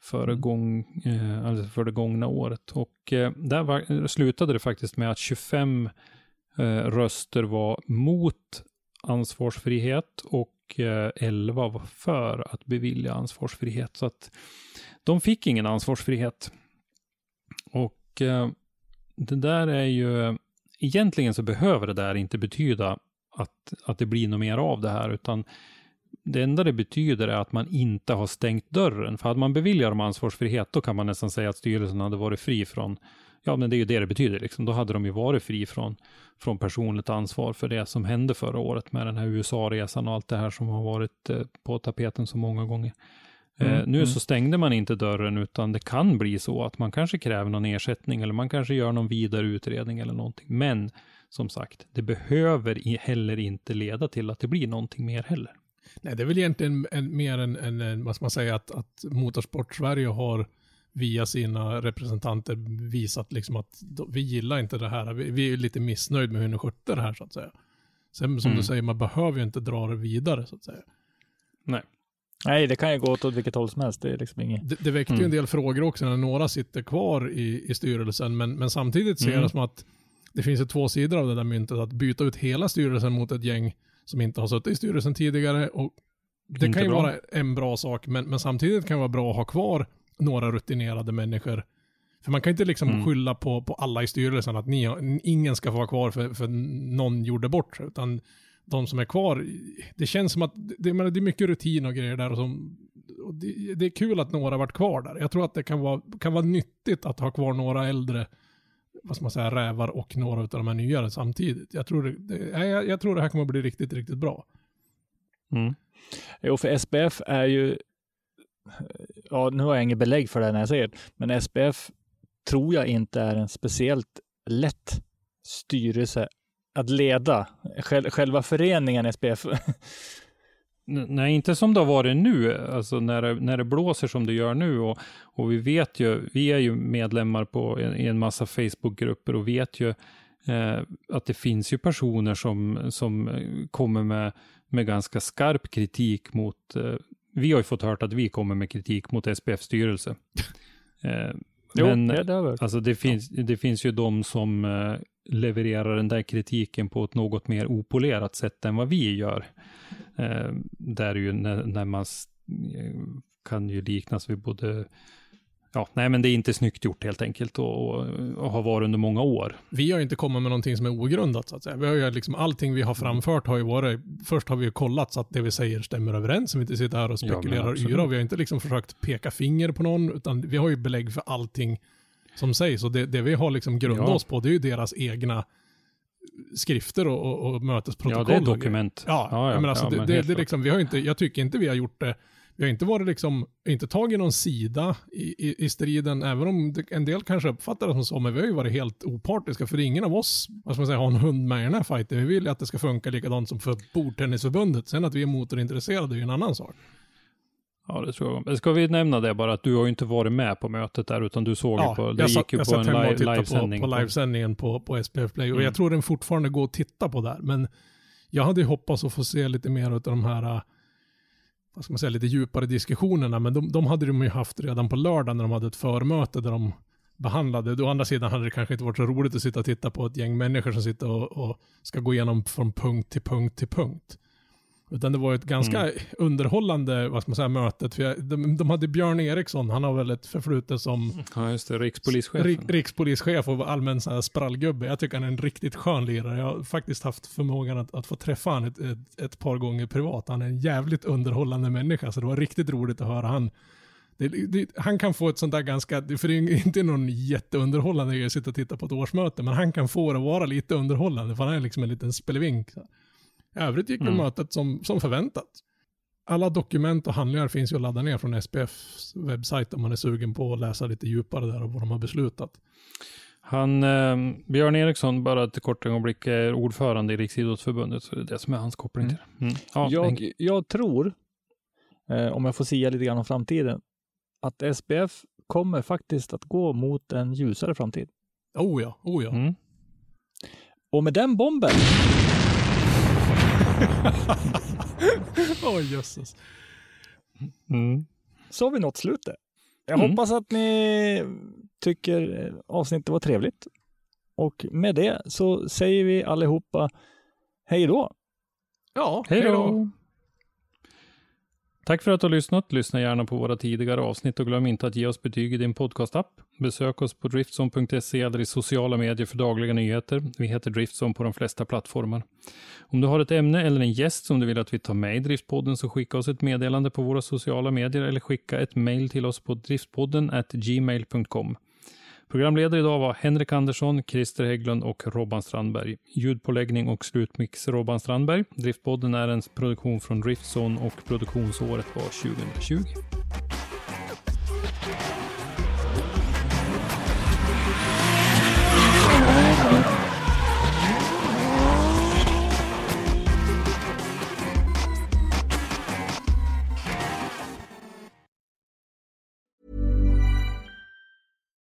för, gång, eh, alltså för det gångna året. Och eh, där var, slutade det faktiskt med att 25 eh, röster var mot ansvarsfrihet och eh, 11 var för att bevilja ansvarsfrihet. Så att de fick ingen ansvarsfrihet. Och eh, det där är ju, egentligen så behöver det där inte betyda att, att det blir något mer av det här, utan det enda det betyder är att man inte har stängt dörren. För hade man beviljat dem ansvarsfrihet, då kan man nästan säga att styrelsen hade varit fri från, ja men det är ju det det betyder, liksom. då hade de ju varit fri från, från personligt ansvar för det som hände förra året med den här USA-resan och allt det här som har varit eh, på tapeten så många gånger. Eh, Mm, nu mm. så stängde man inte dörren, utan det kan bli så att man kanske kräver någon ersättning eller man kanske gör någon vidare utredning eller någonting. Men som sagt, det behöver heller inte leda till att det blir någonting mer heller. Nej, det är väl egentligen en, mer en, en, en, vad ska man säga, att, att Motorsport-Sverige har via sina representanter visat liksom att vi gillar inte det här. Vi, vi är lite missnöjd med hur ni skötte det här så att säga. Sen som Mm. du säger, man behöver ju inte dra det vidare så att säga. Nej, det kan ju gå åt vilket håll som helst. Det är liksom inget... Det, det väckte ju Mm. en del frågor också när några sitter kvar i, i styrelsen, men, men samtidigt ser Mm. det som att det finns ju två sidor av det där myntet. Att byta ut hela styrelsen mot ett gäng som inte har suttit i styrelsen tidigare. Och det Inte kan ju bra. vara en bra sak, men, men samtidigt kan det vara bra att ha kvar några rutinerade människor. För man kan inte liksom Mm. skylla på, på alla i styrelsen att ni, ingen ska få vara kvar för, för någon gjorde bort sig. Utan de som är kvar, det känns som att det, menar, det är mycket rutin och grejer där. Och som, och det, det är kul att några har varit kvar där. Jag tror att det kan vara, kan vara nyttigt att ha kvar några äldre, vad ska man säga, rävar och några av de här nyare samtidigt. Jag tror det, det, jag, jag tror det här kommer att bli riktigt, riktigt bra. Mm. Jo, för SPF är ju, ja nu har jag inget belägg för det när jag säger det, men SPF tror jag inte är en speciellt lätt styrelse att leda själ- själva föreningen SPF. Nej, inte som det har varit nu, alltså när det, när det blåser som det gör nu. Och, och vi vet ju, vi är ju medlemmar på en, i en massa Facebookgrupper och vet ju eh, att det finns ju personer som, som eh, kommer med, med ganska skarp kritik mot, eh, vi har ju fått hört att vi kommer med kritik mot SPF styrelse. Eh, Jo, men det, det har alltså det finns, det finns ju de som eh, levererar den där kritiken på ett något mer opolerat sätt än vad vi gör. Eh, där ju när, när man eh, kan ju liknas vid både Ja, nej men det är inte snyggt gjort helt enkelt och, och, och har varit under många år. Vi har inte kommit med någonting som är ogrundat så att säga. Vi har ju liksom, allting vi har framfört har ju varit, först har vi ju kollat så att det vi säger stämmer överens, så vi inte sitter här och Ja, men spekulerar absolut. yra. Vi har inte liksom försökt peka finger på någon, utan vi har ju belägg för allting som sägs. Och det, det vi har liksom grundat Ja. oss på, det är ju deras egna skrifter och, och, och mötesprotokoll. Ja, det är dokument. Ja, ja, jag, menar, alltså, ja, det, men det, det, liksom, vi har inte, jag tycker inte vi har gjort det vi har inte varit liksom, inte tagit någon sida i, i, i striden, även om det, en del kanske uppfattar det som så, men vi har ju varit helt opartiska, för ingen av oss, vad ska man säga, har en hund med i den här fighten. Vi vill ju att det ska funka likadant som för bordtennisförbundet. Sen att vi är motorintresserade är ju en annan sak. Ja, det tror jag. Ska vi nämna det bara att du har ju inte varit med på mötet där, utan du såg ju på, det gick satt, ju på en live, livesändning. på, på livesändningen på, på SPF Play och Mm. jag tror den fortfarande går att titta på där. Men jag hade ju hoppats att få se lite mer av de här, vad ska man säga, lite djupare diskussionerna. Men de, de hade de ju haft redan på lördag när de hade ett förmöte där de behandlade. Å andra sidan hade det kanske inte varit så roligt att sitta och titta på ett gäng människor som sitter och, och ska gå igenom från punkt till punkt till punkt. Utan det var ett ganska Mm. underhållande, vad ska man säga, mötet. För jag, de, de hade Björn Eriksson, han har väl ett förflutet som Ja, just det. Rikspolischefen. Rik, rikspolischef och allmän så här sprallgubbe. Jag tycker han är en riktigt skön lirare. Jag har faktiskt haft förmågan att, att få träffa han ett, ett, ett par gånger privat. Han är en jävligt underhållande människa, så det var riktigt roligt att höra han. Det, det, han kan få ett sånt där ganska, för det är inte någon jätteunderhållande grej att sitta och titta på ett årsmöte, men han kan få det att vara lite underhållande, för han är liksom en liten spelevink. I övrigt gick Mm. mötet som, som förväntat. Alla dokument och handlingar finns ju att ladda ner från SPFs webbsajt om man är sugen på att läsa lite djupare där och vad de har beslutat. Han, eh, Björn Eriksson, bara ett kort ögonblick, är ordförande i Riksidrottsförbundet. Så det är det som är hans koppling till det. Mm. Ja, jag, jag tror, eh, om jag får sia lite grann om framtiden, att SPF kommer faktiskt att gå mot en ljusare framtid. Oh ja, oh ja. Mm. Och med den bomben Åh jösses. Mm. så har vi nått slutet. Jag Mm. hoppas att ni tycker eh, avsnittet var trevligt. Och med det så säger vi allihopa hej då. Ja, Hej då! Tack för att du har lyssnat. Lyssna gärna på våra tidigare avsnitt och glöm inte att ge oss betyg i din podcastapp. Besök oss på driftson.se eller i sociala medier för dagliga nyheter. Vi heter Driftson på de flesta plattformar. Om du har ett ämne eller en gäst som du vill att vi tar med i Driftpodden så skicka oss ett meddelande på våra sociala medier eller skicka ett mejl till oss på driftpodden gmail.com. Programledare idag var Henrik Andersson, Christer Hägglund och Robban Strandberg. Ljudpåläggning och slutmix Robban Strandberg. Driftpodden är en produktion från Driftzone och produktionsåret var 2020.